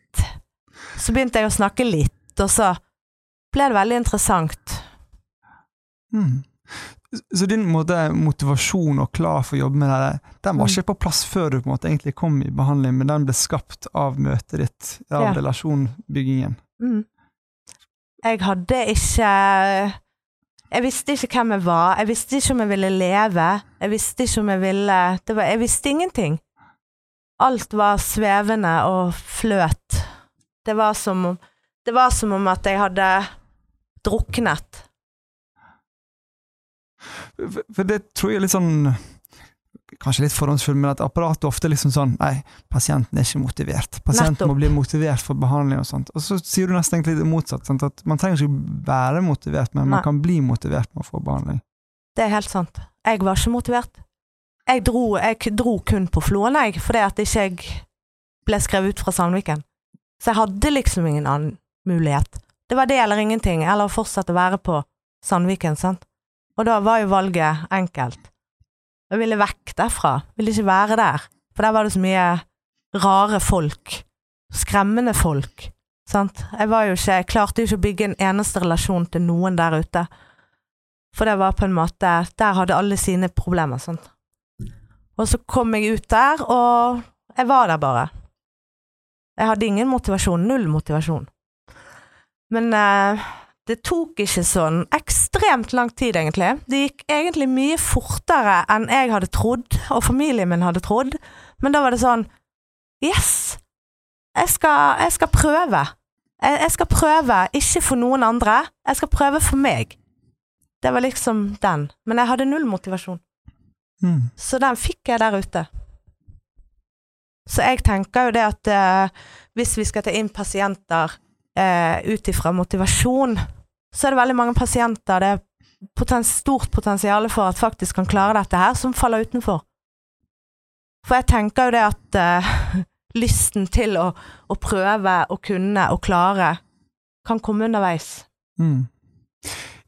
Speaker 2: Så begynte jeg å snakke litt, og så ble det veldig interessant.
Speaker 1: Mm. Så din måte, motivasjon og klar for å jobbe med det, den var
Speaker 2: Mm.
Speaker 1: ikke på plass før du på en måte egentlig kom i behandling, men den ble skapt av møtet ditt, av
Speaker 2: Ja.
Speaker 1: relasjonbyggingen.
Speaker 2: Mm. Jeg hadde ikke Jeg visste ikke hvem jeg var. Jeg visste ikke om jeg ville leve. Jeg visste ikke om jeg ville det var, Jeg visste ingenting. Alt var svevende og fløt. Det var som om Det var som om at jeg hadde druknet.
Speaker 1: For, det tror jeg er litt sånn Kanskje litt forhåndsfull, men at apparatet ofte er liksom sånn Nei, pasienten er ikke motivert. Pasienten må bli motivert for behandling og sånt. Og så sier du nesten egentlig det motsatt. Sant? At man trenger ikke være motivert, men man kan bli motivert med å få behandling.
Speaker 2: Det er helt sant. Jeg var ikke motivert. Jeg dro, jeg dro kun på Floen, jeg, fordi at ikke jeg ble skrevet ut fra Sandviken. Så jeg hadde liksom ingen annen mulighet. Det var det eller ingenting, eller å fortsette å være på Sandviken, sant. Og da var jo valget enkelt. Jeg ville vekk derfra. Ville ikke være der. For der var det så mye rare folk. skremmende folk. Sant? Jeg var jo ikke, jeg klarte jo ikke å bygge en eneste relasjon til noen der ute. For det var på en måte Der hadde alle sine problemer. Sant? Og så kom jeg ut der, og jeg var der bare. Jeg hadde ingen motivasjon. Null motivasjon. Men eh, det tok ikke sånn ekstremt lang tid, egentlig. Det gikk egentlig mye fortere enn jeg hadde trodd, og familien min hadde trodd. Men da var det sånn Yes! Jeg skal, jeg skal prøve. Jeg, jeg skal prøve, ikke for noen andre. Jeg skal prøve for meg. Det var liksom den. Men jeg hadde null motivasjon.
Speaker 1: Mm.
Speaker 2: Så den fikk jeg der ute. Så jeg tenker jo det at eh, hvis vi skal ta inn pasienter eh, ut ifra motivasjon, så er det veldig mange pasienter det er potens stort potensial for at faktisk kan klare dette her, som faller utenfor. For jeg tenker jo det at eh, lysten til å, å prøve å kunne og klare kan komme underveis.
Speaker 1: Mm.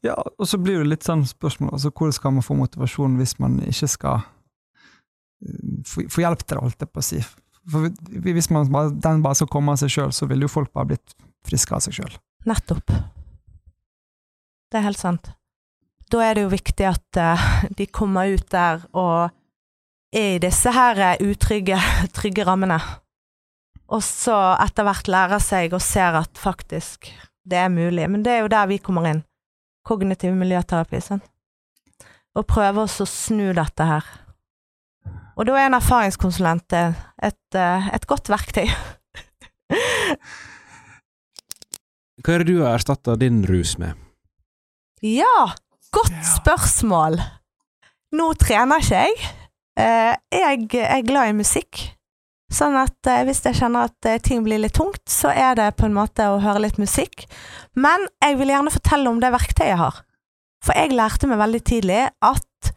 Speaker 1: Ja, og så blir det litt sånn spørsmål altså hvordan skal man få motivasjon hvis man ikke skal eh, få, hjelp til det, holdt jeg på å si. For hvis man den bare skal komme av seg sjøl, så ville jo folk bare blitt friske av seg sjøl.
Speaker 2: Nettopp. Det er helt sant. Da er det jo viktig at eh, de kommer ut der og er i disse her eh, utrygge, trygge rammene. Og så etter hvert lærer seg og ser at faktisk det er mulig. Men det er jo der vi kommer inn. Kognitiv miljøterapi. sant? Og prøve oss å snu dette her. Og da er en erfaringskonsulent et, eh, et godt verktøy.
Speaker 3: Hva er det du har erstatta din rus med?
Speaker 2: Ja, godt
Speaker 1: Ja.
Speaker 2: spørsmål. Nå trener ikke jeg. Eh, jeg er glad i musikk. Sånn at eh, hvis jeg kjenner at eh, ting blir litt tungt, så er det på en måte å høre litt musikk. Men jeg vil gjerne fortelle om det verktøyet jeg har. For jeg lærte meg veldig tidlig at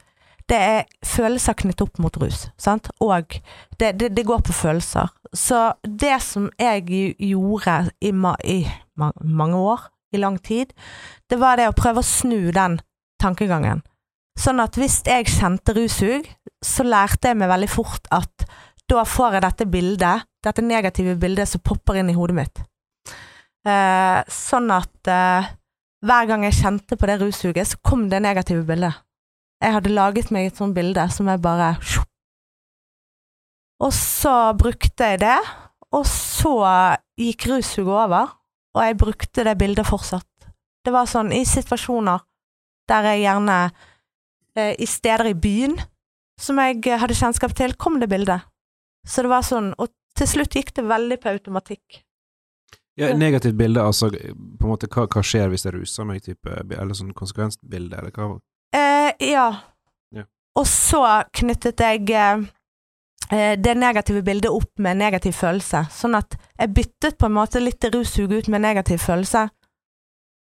Speaker 2: det er følelser knyttet opp mot rus. Sant? Og det, det, det går på følelser. Så det som jeg gjorde i, ma i ma mange år, i lang tid, det var det å prøve å snu den tankegangen. Sånn at hvis jeg kjente russug, så lærte jeg meg veldig fort at da får jeg dette bildet, dette negative bildet som popper inn i hodet mitt. Eh, sånn at eh, hver gang jeg kjente på det russuget, så kom det negative bildet. Jeg hadde laget meg et sånt bilde som jeg bare Og så brukte jeg det, og så gikk russuget over, og jeg brukte det bildet fortsatt. Det var sånn i situasjoner der jeg gjerne eh, I steder i byen som jeg hadde kjennskap til, kom det bildet. Så det var sånn, og til slutt gikk det veldig på automatikk.
Speaker 3: Ja, Negativt bilde, altså på en måte hva, hva skjer hvis jeg ruser meg, type, eller sånn konsekvensbilde, eller hva?
Speaker 2: Eh, ja.
Speaker 3: Ja.
Speaker 2: Og så knyttet jeg eh, det negative bildet opp med negativ følelse, sånn at jeg byttet på en måte litt det ut med negativ følelse.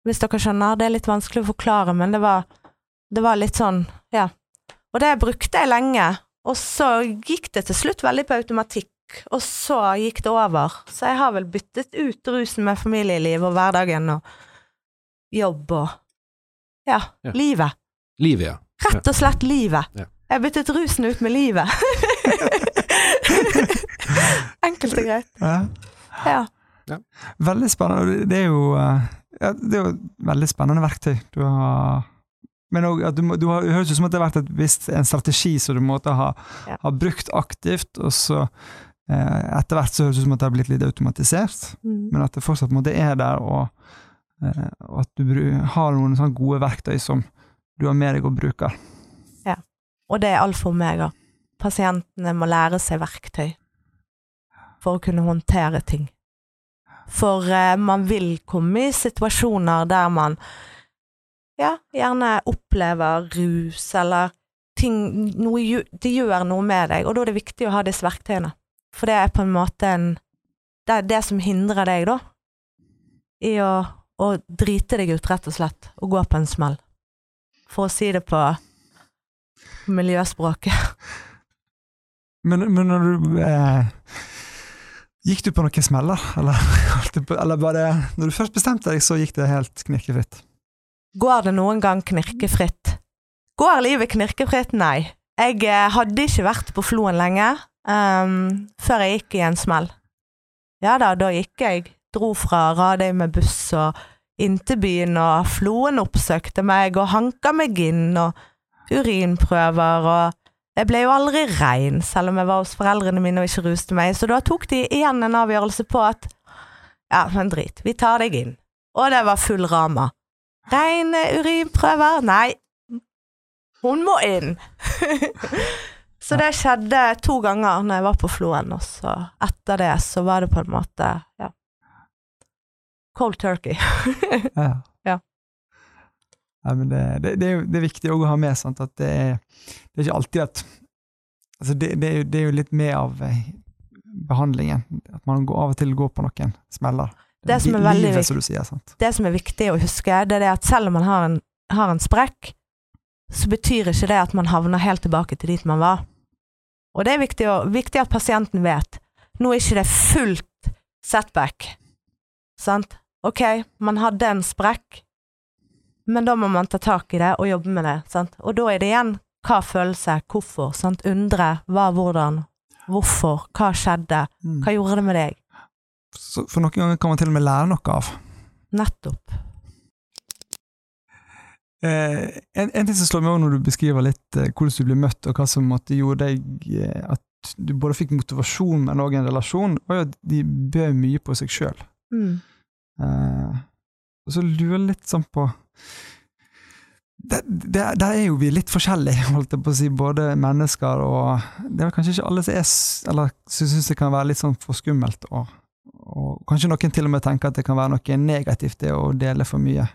Speaker 2: Hvis dere skjønner, det er litt vanskelig å forklare, men det var, det var litt sånn, ja. Og det brukte jeg lenge, og så gikk det til slutt veldig på automatikk, og så gikk det over. Så jeg har vel byttet ut rusen med familieliv og hverdagen og jobb og ja,
Speaker 3: Ja.
Speaker 2: livet.
Speaker 3: Livet, ja.
Speaker 2: Rett og slett livet.
Speaker 3: Ja.
Speaker 2: Jeg byttet rusen ut med livet. Enkelt og greit.
Speaker 1: Ja.
Speaker 2: Ja.
Speaker 1: Veldig spennende. Det er jo, eh, ja, det er jo veldig spennende verktøy. Du har men også at du, må- du har, det høres ut som at det har vært et visst, en strategi som du måtte ha,
Speaker 2: Ja.
Speaker 1: ha brukt aktivt, og så eh, etter hvert så høres det ut som at det har blitt litt automatisert,
Speaker 2: Mm.
Speaker 1: men at det fortsatt måtte, er der, og, eh, og at du har noen sånne gode verktøy som du har med deg og bruker.
Speaker 2: Og det er alt for meg òg. Pasientene må lære seg verktøy for å kunne håndtere ting. For eh, man vil komme i situasjoner der man ja, gjerne opplever rus eller ting noe, Det gjør noe med deg, og da er det viktig å ha disse verktøyene. For det er på en måte en Det er det som hindrer deg, da, i å, å drite deg ut, rett og slett, og gå på en smell. For å si det på miljøspråket.
Speaker 1: Men, men når du eh, Gikk du på noen smeller, eller, eller bare Når du først bestemte deg, så gikk det helt knirkefritt?
Speaker 2: Går det noen gang knirkefritt? Går livet knirkefritt? Nei. Jeg eh, hadde ikke vært på Floen lenge um, før jeg gikk i en smell. Ja da, da gikk jeg. Dro fra Radøy med buss og inn til byen, og Floen oppsøkte meg og hanka meg inn, og urinprøver, og jeg ble jo aldri rein, selv om jeg var hos foreldrene mine og ikke ruste meg, så da tok de igjen en avgjørelse på at ja, men drit, vi tar deg inn. Og det var full rama. Reine urinprøver? Nei, hun må inn. så det skjedde to ganger når jeg var på Floen, og så etter det så var det på en måte ja. Cold turkey.
Speaker 1: Ja.
Speaker 2: Ja.
Speaker 1: Nei, men det, det, det, er jo, det er viktig å ha med sant, at det er, det er ikke alltid at altså det, det, er jo, litt med av eh, behandlingen. At man går, av og til går på noen smeller.
Speaker 2: Det som er veldig
Speaker 1: livet, som sier.
Speaker 2: Det som er viktig å huske, det er at selv om man har en, har en sprekk, så betyr ikke det at man havner helt tilbake til dit man var. Og det er viktig, å, viktig at pasienten vet. Nå er ikke det fullt setback. Sant? Ok, man hadde en sprekk, men da må man ta tak i det og jobbe med det. Sant? Og da er det igjen hva følelse, hvorfor, sant? undre, hva, hvordan, hvorfor, hva skjedde,
Speaker 1: Mm.
Speaker 2: hva gjorde det med deg?
Speaker 1: For noen ganger kan man til og med lære noe av.
Speaker 2: Nettopp.
Speaker 1: Eh, en, en ting som slår meg også når du beskriver litt eh, hvordan du ble møtt, og hva som måtte gjorde deg eh, at du både fikk motivasjon, men òg en relasjon, var jo at de bød mye på seg sjøl.
Speaker 2: Mm.
Speaker 1: Eh, og så lurer jeg litt sånn på der, der, der er jo vi litt forskjellige, holdt jeg på å si, både mennesker og Det er vel kanskje ikke alle som er Eller syns det kan være litt sånn for skummelt, og, og kanskje noen til og med tenker at det kan være noe negativt det å dele for mye.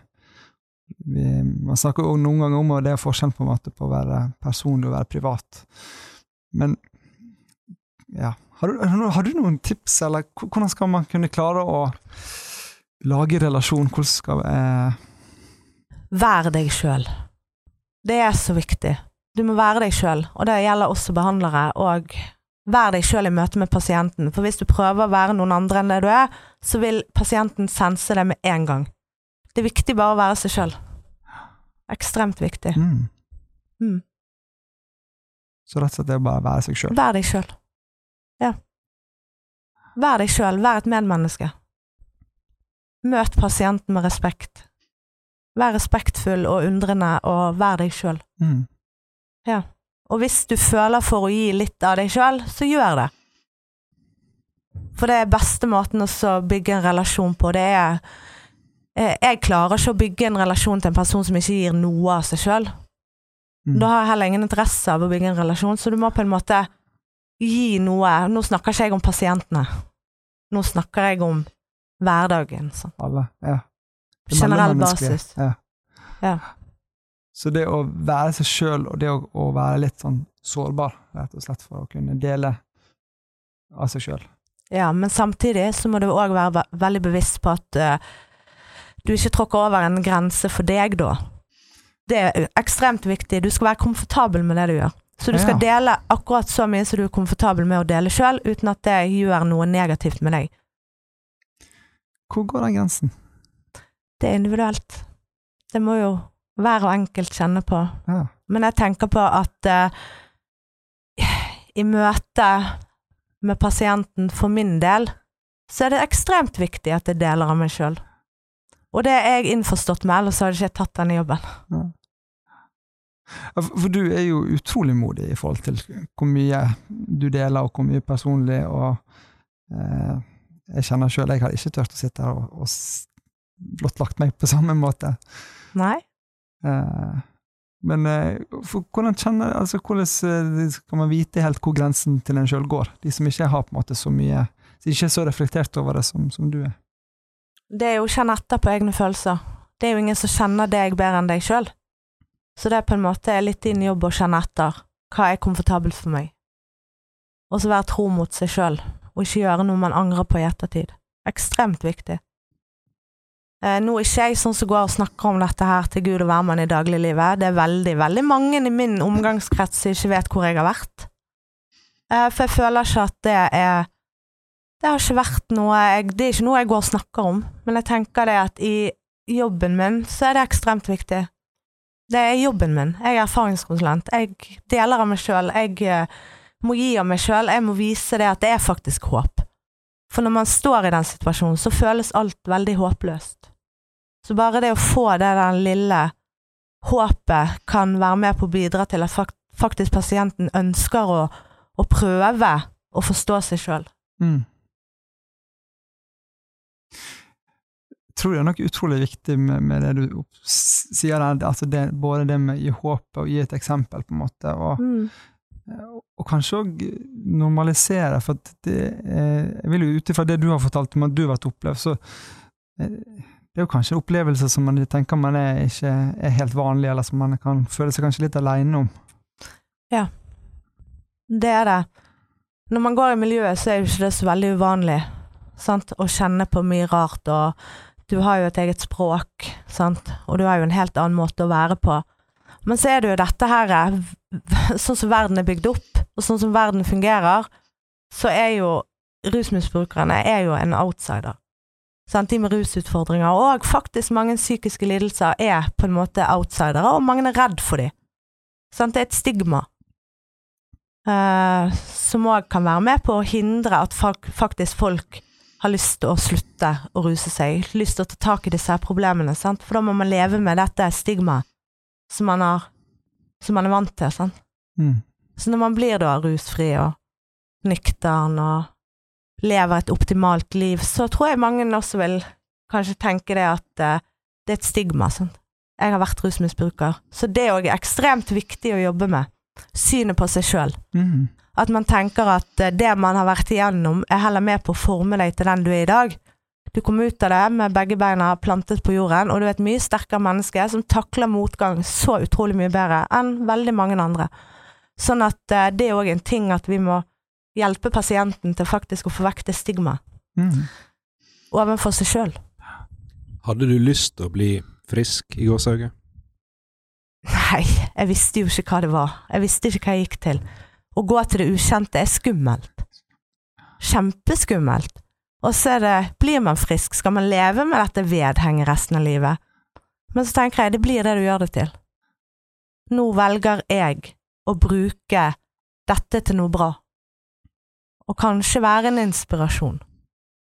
Speaker 1: Vi, man snakker jo noen ganger om og det er forskjell på på å være personlig og være privat. Men ja, har du, har du- noen tips, eller hvordan skal man kunne klare å lage relasjon? Hvordan skal eh,
Speaker 2: Vær deg sjøl. Det er så viktig. Du må være deg sjøl, og det gjelder også behandlere. Og vær deg sjøl i møte med pasienten, for hvis du prøver å være noen andre enn det du er, så vil pasienten sense det med en gang. Det er viktig bare å være seg sjøl. Ekstremt viktig.
Speaker 1: mm.
Speaker 2: Mm.
Speaker 1: Så rett og slett det er bare å være seg sjøl.
Speaker 2: Vær deg sjøl. Ja. Vær deg sjøl. Vær et medmenneske. Møt pasienten med respekt. Vær respektfull og undrende, og vær deg sjøl.
Speaker 1: Mm.
Speaker 2: Og hvis du føler for å gi litt av deg sjøl, så gjør det. For det er beste måten å bygge en relasjon på. Det er eh, Jeg klarer ikke å bygge en relasjon til en person som ikke gir noe av seg sjøl.
Speaker 1: Mm.
Speaker 2: Da har jeg heller ingen interesse av å bygge en relasjon, så du må på en måte gi noe. Nå snakker ikke jeg om pasientene. Nå snakker jeg om hverdagen. Sånn.
Speaker 1: Alle. Ja.
Speaker 2: Generell basis.
Speaker 1: Ja.
Speaker 2: Ja.
Speaker 1: Så det å være seg sjøl, og det å, å være litt sånn sårbar, rett og slett for å kunne dele av seg sjøl.
Speaker 2: Ja, men samtidig så må du òg være ve veldig bevisst på at uh, du ikke tråkker over en grense for deg da. Det er ekstremt viktig. Du skal være komfortabel med det du gjør. Så du skal
Speaker 1: Ja.
Speaker 2: dele akkurat så mye som du er komfortabel med å dele sjøl, uten at det gjør noe negativt med deg.
Speaker 1: Hvor går den grensen?
Speaker 2: Det er individuelt. Det må jo hver og enkelt kjenner på.
Speaker 1: Ja.
Speaker 2: Men jeg tenker på at eh, i møte med pasienten for min del, så er det ekstremt viktig at jeg deler av meg sjøl. Og det er jeg innforstått med, ellers hadde ikke jeg tatt denne jobben.
Speaker 1: Ja, For du er jo utrolig modig i forhold til hvor mye du deler, og hvor mye personlig, og eh, jeg kjenner sjøl, jeg hadde ikke turt å sitte her og, og blottlagt meg på samme måte.
Speaker 2: Nei?
Speaker 1: Eh, men eh, hvordan kjenner altså hvordan eh, skal man vite helt hvor grensen til en sjøl går? De som ikke har på en måte så mye Som ikke er så reflektert over det som, som du er.
Speaker 2: Det er jo å kjenne etter på egne følelser. Det er jo ingen som kjenner deg bedre enn deg sjøl. Så det er på en måte litt din jobb å kjenne etter. Hva er komfortabelt for meg? Og så være tro mot seg sjøl, og ikke gjøre noe man angrer på i ettertid. Ekstremt viktig. Eh, nå er ikke jeg sånn som går og snakker om dette her til Gud og hvermann i dagliglivet. Det er veldig, veldig mange i min omgangskrets som ikke vet hvor jeg har vært. Eh, for jeg føler ikke at det er det har ikke vært noe jeg, Det er ikke noe jeg går og snakker om, men jeg tenker det at i jobben min så er det ekstremt viktig. Det er jobben min. Jeg er erfaringskonsulent. Jeg deler av meg sjøl. Jeg eh, må gi av meg sjøl. Jeg må vise det at det er faktisk håp. For når man står i den situasjonen, så føles alt veldig håpløst. Så bare det å få det der lille håpet kan være med på å bidra til at faktisk pasienten ønsker å, å prøve å forstå seg sjøl.
Speaker 1: Mm. Tror det er noe utrolig viktig med, med det du sier der, altså det, både det med å gi håp og gi et eksempel, på en måte, og,
Speaker 2: Mm.
Speaker 1: Og kanskje òg normalisere, for det, jeg vil jo ut ifra det du har fortalt om at du har vært opplevd, så eh, det er jo kanskje opplevelser som man tenker man er ikke er helt vanlig, eller som man kan føle seg kanskje litt alene om.
Speaker 2: Ja, Det er det. Når man går i miljøet, så er jo ikke det så veldig uvanlig sant? å kjenne på mye rart, og du har jo et eget språk, sant? og du har jo en helt annen måte å være på. Men så er det jo dette her, sånn som verden er bygd opp, og sånn som verden fungerer, så er jo rusmisbrukerne er jo en outsider. De med rusutfordringer, og faktisk mange psykiske lidelser, er på en måte outsidere, og mange er redd for dem. Det er et stigma. Eh, som òg kan være med på å hindre at fak faktisk folk har lyst til å slutte å ruse seg, lyst til å ta tak i disse problemene, for da må man leve med dette stigmaet som man, har, som man er vant til. Sånn.
Speaker 1: Mm.
Speaker 2: Så når man blir da rusfri og nyktern og lever et optimalt liv, så tror jeg mange også vil kanskje tenke det at uh, det er et stigma. Sånn. Jeg har vært rusmisbruker, så det er òg ekstremt viktig å jobbe med. Synet på seg sjøl.
Speaker 1: Mm.
Speaker 2: At man tenker at eh, det man har vært igjennom, er heller med på å forme deg til den du er i dag. Du kommer ut av det med begge beina plantet på jorden, og du er et mye sterkere menneske som takler motgang så utrolig mye bedre enn veldig mange andre. Sånn at eh, det er òg en ting at vi må hjelpe pasienten til faktisk å få vekk det stigmaet
Speaker 1: Mm.
Speaker 2: overfor seg sjøl.
Speaker 3: Hadde du lyst til å bli frisk i gårsdagen?
Speaker 2: Nei, jeg visste jo ikke hva det var. Jeg visste ikke hva jeg gikk til. Å gå til det ukjente er skummelt. Kjempeskummelt. Og så er det, blir man frisk, skal man leve med dette vedhenget resten av livet? Men så tenker jeg, det blir det du gjør det til. Nå velger jeg å bruke dette til noe bra. Og kanskje være en inspirasjon.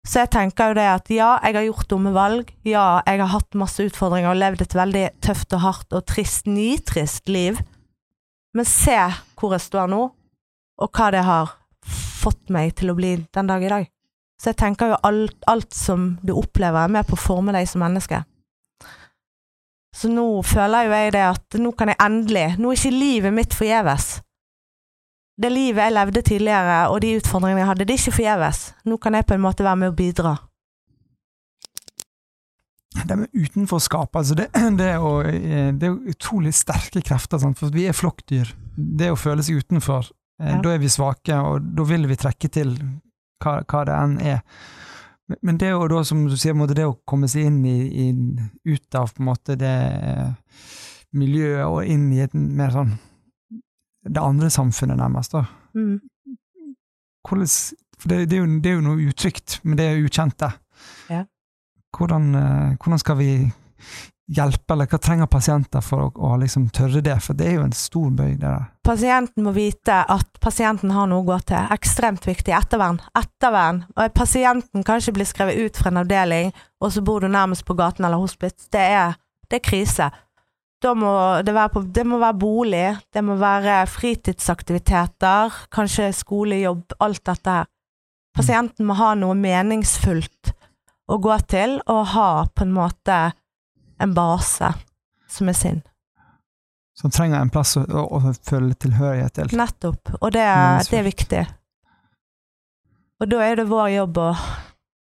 Speaker 2: Så jeg tenker jo det at ja, jeg har gjort dumme valg, ja, jeg har hatt masse utfordringer og levd et veldig tøft og hardt og trist, nitrist liv, men se hvor jeg står nå, og hva det har fått meg til å bli den dag i dag. Så jeg tenker jo alt, alt som du opplever er med på å forme deg som menneske. Så nå føler jo jeg det at nå kan jeg endelig, nå er ikke livet mitt forgjeves. Det livet jeg levde tidligere, og de utfordringene jeg hadde, det er ikke forgjeves. Nå kan jeg på en måte være med å bidra.
Speaker 1: Det med utenforskap, altså det, det, er jo, eh, det er utrolig sterke krefter, sant? for vi er flokkdyr. Det å føle seg utenfor, eh,
Speaker 2: Ja.
Speaker 1: da er vi svake, og da vil vi trekke til hva, hva det enn er. Men- det å, da, som du sier, det å komme seg inn i, i ut av måte det eh, miljøet og inn i et mer sånn det andre samfunnet, nærmest. da.
Speaker 2: Mm.
Speaker 1: Hvordan, for det, det, er jo, det er jo noe utrygt men det ukjente.
Speaker 2: Ja.
Speaker 1: Hvordan, eh, hvordan skal vi hjelpe, eller hva trenger pasienter for å, å liksom tørre det? For det er jo en stor bøy, der.
Speaker 2: Pasienten må vite at pasienten har noe å gå til. Ekstremt viktig. Ettervern. Ettervern. Og pasienten kan ikke bli skrevet ut fra en avdeling, og så bor du nærmest på gaten eller hospits. Det er, det er krise. Må det, på, det må være bolig, det må være fritidsaktiviteter, kanskje skole, jobb, alt dette her. Pasienten må ha noe meningsfullt å gå til, og ha på en måte en base som er sin.
Speaker 1: Som trenger en plass å, å, å føle tilhørighet til.
Speaker 2: Nettopp, og det, det er viktig. Og da er det vår jobb å,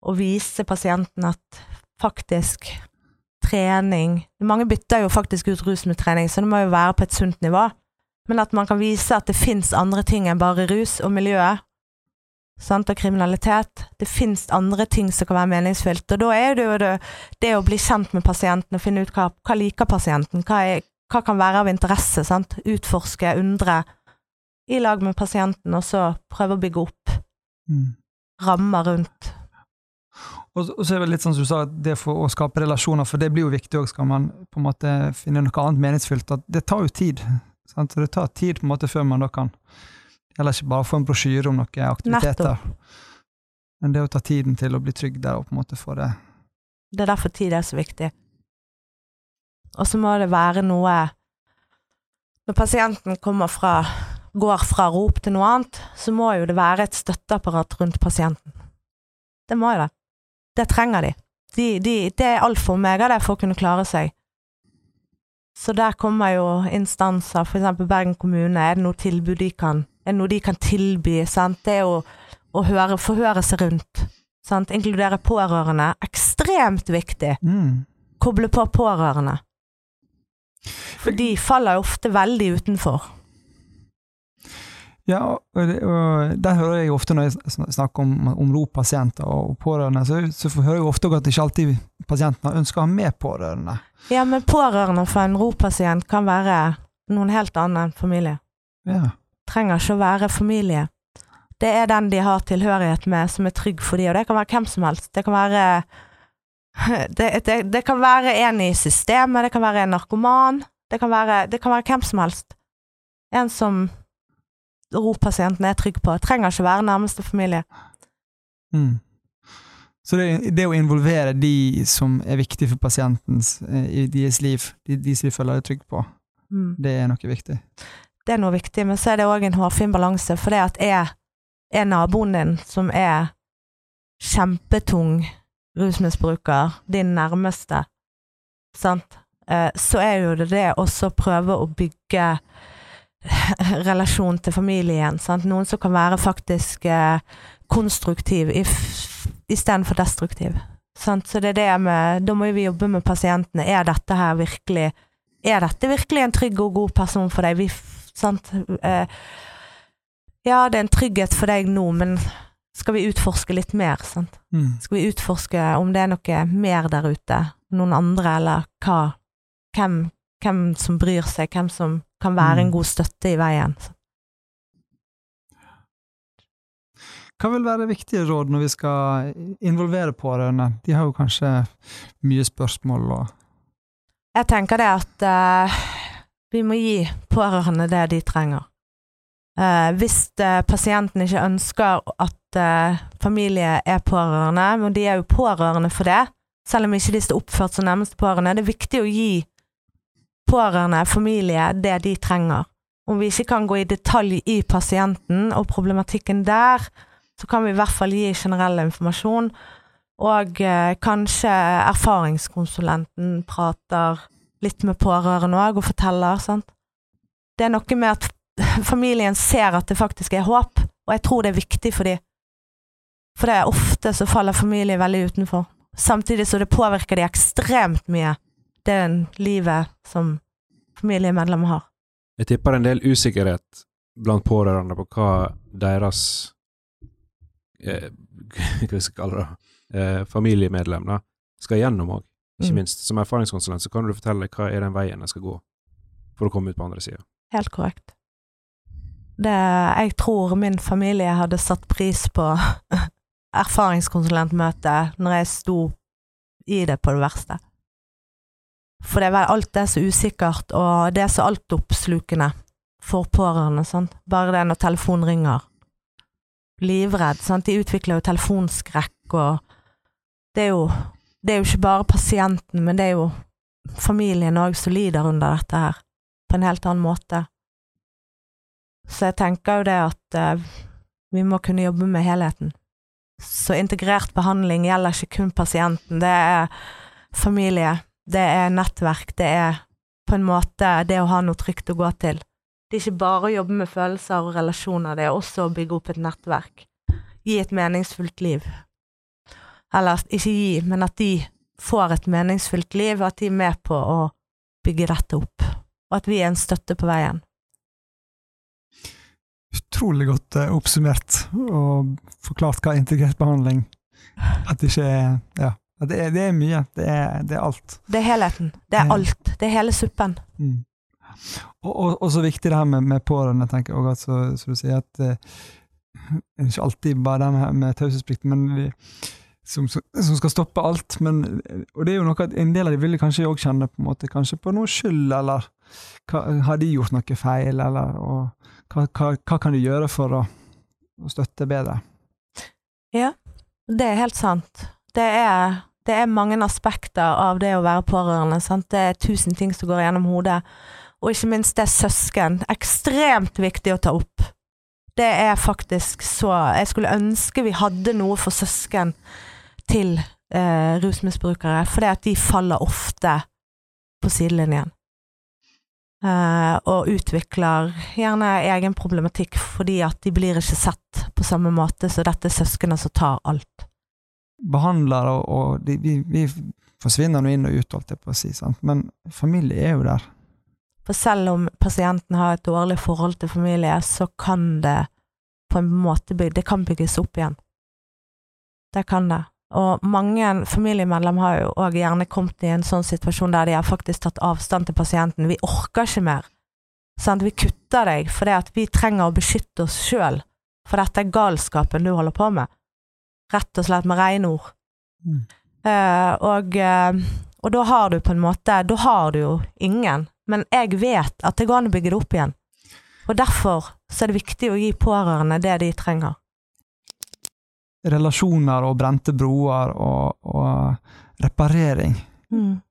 Speaker 2: å vise pasienten at faktisk trening Mange bytter jo faktisk ut rus med trening, så det må jo være på et sunt nivå. Men at man kan vise at det fins andre ting enn bare rus og miljøet. Sant, og kriminalitet. Det fins andre ting som kan være meningsfylt. Og da er det jo det, det å bli kjent med pasienten og finne ut hva, hva liker pasienten, hva, er, hva kan være av interesse. Sant? Utforske, undre i lag med pasienten, og så prøve å bygge opp
Speaker 1: Mm.
Speaker 2: rammer rundt.
Speaker 1: Og, og så er det litt sånn som du sa, det for å skape relasjoner, for det blir jo viktig òg, skal man på en måte finne noe annet meningsfylt. At det tar jo tid. Sant? Så det tar tid på en måte før man da kan Eller ikke bare få en brosjyre om noen aktiviteter. Men det å ta tiden til å bli trygg der og på en måte få det
Speaker 2: Det er derfor tid er så viktig. Og så må det være noe Når pasienten kommer fra går fra rop til noe annet, så må jo det være et støtteapparat rundt pasienten. Det må jo det. Det trenger de. de, de det er alfa og omega det for å kunne klare seg. Så der kommer jo instanser, eksempel Bergen kommune, er det noe tilbud de kan Er noe de kan tilby? Sant? Det er å, å høre, forhøre seg rundt. Sant? Inkludere pårørende. Ekstremt viktig.
Speaker 1: mm.
Speaker 2: Koble på pårørende. For de faller ofte veldig utenfor.
Speaker 1: Ja, og, det, og der hører jeg ofte når jeg snakker om, om ROP-pasienter og pårørende, så, så hører jeg ofte at ikke alltid pasientene ønsker å ha med pårørende.
Speaker 2: Ja, men pårørende for en RO-pasient kan være noen helt annen enn familie.
Speaker 1: Ja.
Speaker 2: Trenger ikke å være familie. Det er den de har tilhørighet med, som er trygg for de, og det kan være hvem som helst. Det kan være det, det, det kan være en i systemet, det kan være en narkoman, det kan være, det kan være hvem som helst. En som RO-pasienten er trygg på. Trenger ikke være nærmeste familie.
Speaker 1: Mm. Så det, det å involvere de som er viktige for pasientens eh, i deres liv, de, de som de føler seg trygge på,
Speaker 2: Mm.
Speaker 1: det er noe viktig.
Speaker 2: Det er noe viktig, men så er det òg en hårfin balanse, for det at jeg er naboen din som er kjempetung rusmisbruker, din nærmeste, sant, eh, så er jo det det også å prøve å bygge relasjon til familien, sant, noen som kan være faktisk eh, konstruktiv istedenfor destruktiv. Sant? Så det er det med Da må vi jobbe med pasientene. Er dette her virkelig Er dette virkelig en trygg og god person for deg? Vi, sant? Eh, ja, det er en trygghet for deg nå, men skal vi utforske litt mer? Sant?
Speaker 1: Mm.
Speaker 2: Skal vi utforske om det er noe mer der ute? Noen andre, eller hva? Hvem, hvem som bryr seg? Hvem som kan være en
Speaker 1: Mm.
Speaker 2: god støtte i veien?
Speaker 1: Hva vil være viktige råd når vi skal involvere pårørende? De har jo kanskje mye spørsmål og
Speaker 2: Jeg tenker det at eh, vi må gi pårørende det de trenger. Eh, hvis eh, pasienten ikke ønsker at eh, familie er pårørende, men de er jo pårørende for det, selv om ikke de står oppført som nærmeste pårørende, det er viktig å gi pårørende, familie, det de trenger. Om vi ikke kan gå i detalj i pasienten og problematikken der, så kan vi i hvert fall gi generell informasjon. Og eh, kanskje erfaringskonsulenten prater litt med pårørende òg og forteller. Sant? Det er noe med at familien ser at det faktisk er håp, og jeg tror det er viktig for dem. For det er ofte så faller familie veldig utenfor. Samtidig så det påvirker de ekstremt mye, det livet som familiemedlemmer har.
Speaker 3: Jeg tipper en del usikkerhet blant pårørende på hva deres eh, Hva skal vi kalle det? Eh, familiemedlem da, skal gjennom òg, ikke
Speaker 2: Mm.
Speaker 3: minst. Som erfaringskonsulent så kan du fortelle hva er den veien jeg skal gå for å komme ut på andre sida.
Speaker 2: Helt korrekt. Det, jeg tror min familie hadde satt pris på erfaringskonsulentmøtet når jeg sto i det på det verste. For det er vel alt det er så usikkert, og det er så altoppslukende for pårørende. Sant? Bare det når telefonen ringer. Livredd. Sant? De utvikler jo telefonskrekk, og det er jo, det er jo ikke bare pasienten, men det er jo familien òg som lider under dette her, på en helt annen måte. Så jeg tenker jo det at eh, vi må kunne jobbe med helheten. Så integrert behandling gjelder ikke kun pasienten, det er familie, det er nettverk, det er på en måte det å ha noe trygt å gå til. Det er ikke bare å jobbe med følelser og relasjoner, det er også å bygge opp et nettverk. Gi et meningsfullt liv. Eller ikke gi, men at de får et meningsfullt liv, og at de er med på å bygge dette opp. Og at vi er en støtte på veien.
Speaker 1: utrolig godt eh, oppsummert og forklart hva integrert behandling At det ikke er Ja. Det, er, det er mye. Det er, det er alt.
Speaker 2: Det er helheten. Det er alt. Det er hele suppen.
Speaker 1: Mm. Og, og, og så viktig det her med, med pårørende, tenker jeg òg, at så, så du sier at eh, det er ikke alltid bare det med, med taushetsplikten, men vi, som, som, skal stoppe alt. Men, og det er jo noe at en del av de vil kanskje òg kjenne på en måte, kanskje på noe skyld, eller hva, har de gjort noe feil, eller og, hva, hva, hva kan de gjøre for å, å støtte bedre?
Speaker 2: Ja, Det er helt sant. Det er, det er mange aspekter av det å være pårørende. Sant? Det er tusen ting som går gjennom hodet. Og ikke minst det søsken. Ekstremt viktig å ta opp. Det er faktisk så Jeg skulle ønske vi hadde noe for søsken til eh, rusmisbrukere, fordi at de faller ofte på sidelinjen. Eh, og utvikler gjerne egen problematikk fordi at de blir ikke sett på samme måte så dette er søsknene som tar alt.
Speaker 1: Behandlere og, og de, vi, vi, forsvinner nå inn og ut, holdt jeg på å si, sant? men familie er jo der.
Speaker 2: For selv om pasienten har et dårlig forhold til familie, så kan det på en måte bygge, det kan bygges opp igjen. Det kan det. Og mange familiemedlemmer har jo òg gjerne kommet i en sånn situasjon der de har faktisk tatt avstand til pasienten. Vi orker ikke mer. Sant? Vi kutter deg fordi at vi trenger å beskytte oss sjøl for dette er galskapen du holder på med. Rett og slett med rene ord.
Speaker 1: Mm.
Speaker 2: Eh, og, eh, og da har du på en måte Da har du jo ingen. Men jeg vet at det går an å bygge det opp igjen. Og derfor så er det viktig å gi pårørende det de trenger
Speaker 1: relasjoner og brente broer og, og reparering.
Speaker 2: Mm.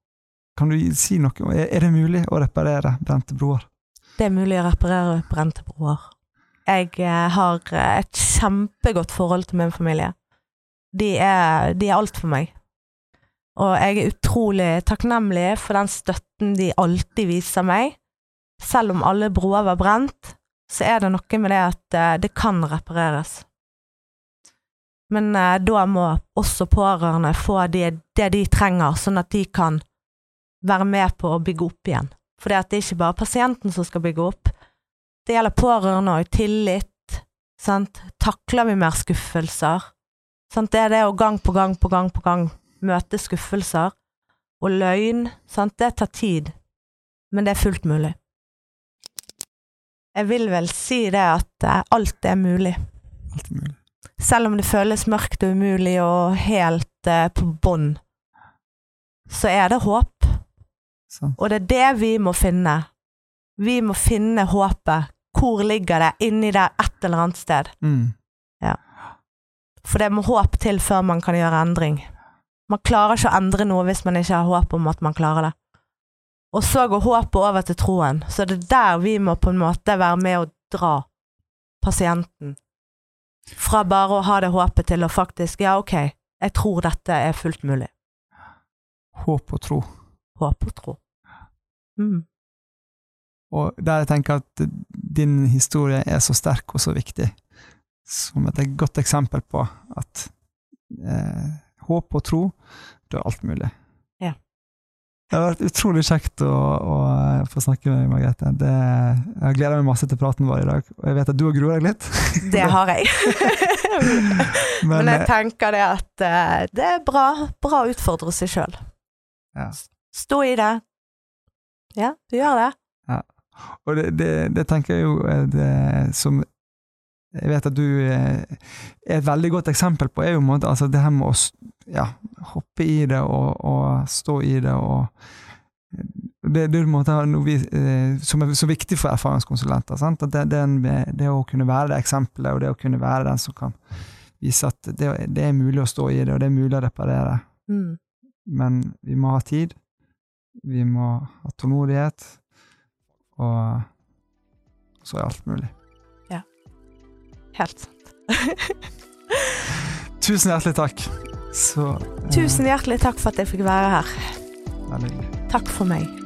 Speaker 1: Kan du si noe? Er det mulig å reparere brente broer?
Speaker 2: Det er mulig å reparere brente broer. Jeg eh, har et kjempegodt forhold til min familie. De er, de er alt for meg. Og jeg er utrolig takknemlig for den støtten de alltid viser meg. Selv om alle broer var brent, så er det noe med det at eh, det kan repareres. Men eh, da må også pårørende få det, det, de trenger, sånn at de kan være med på å bygge opp igjen. For det er ikke bare pasienten som skal bygge opp. Det gjelder pårørende og tillit. Sant? Takler vi mer skuffelser? Sant? Det er det å gang på gang på gang på gang møte skuffelser og løgn. Sant? Det tar tid, men det er fullt mulig. Jeg vil vel si det at eh, alt er mulig.
Speaker 1: Alt er mulig.
Speaker 2: Selv om det føles mørkt og umulig og helt eh, på bånn, så er det håp.
Speaker 1: Så.
Speaker 2: Og det er det vi må finne. Vi må finne håpet. Hvor ligger det? Inni der et eller annet sted.
Speaker 1: Mm.
Speaker 2: For det må håp til før man kan gjøre endring. Man klarer ikke å endre noe hvis man ikke har håp om at man klarer det. Og så går håpet over til troen. Så det er der vi må på en måte være med å dra pasienten fra bare å ha det håpet til å faktisk Ja, ok, jeg tror dette er fullt mulig.
Speaker 1: Håp og tro.
Speaker 2: Håp og tro. Mm.
Speaker 1: Og der jeg tenker at din historie er så sterk og så viktig, som et godt eksempel på at eh, håp og tro, det er alt mulig. Det har vært utrolig kjekt å, å få snakke med deg, Margrethe. Det, jeg gleder meg masse til praten vår i dag, og jeg vet at du har grua deg litt.
Speaker 2: Det har jeg.
Speaker 1: Men,
Speaker 2: Men jeg
Speaker 1: eh,
Speaker 2: tenker det at eh, det er bra, bra å utfordre seg sjøl.
Speaker 1: Ja.
Speaker 2: Stå i det. Ja, du gjør det. Ja.
Speaker 1: Og det, det, det tenker jeg jo det som jeg vet at du eh, er et veldig godt eksempel på, er jo måte, altså det her med å ja, hoppe i det og, og stå i det og det, det er noe vi, eh, som er så viktig for erfaringskonsulenter. Sant? At det, det, det å kunne være det eksempelet, og det å kunne være den som kan vise at det, det er mulig å stå i det, og det er mulig å reparere.
Speaker 2: Mm.
Speaker 1: Men vi må ha tid, vi må ha tålmodighet, og så er alt mulig. Ja.
Speaker 2: Helt sant.
Speaker 1: Tusen hjertelig takk. Så, eh,
Speaker 2: Tusen hjertelig takk for at jeg fikk være her.
Speaker 1: veldig.
Speaker 2: Takk for meg.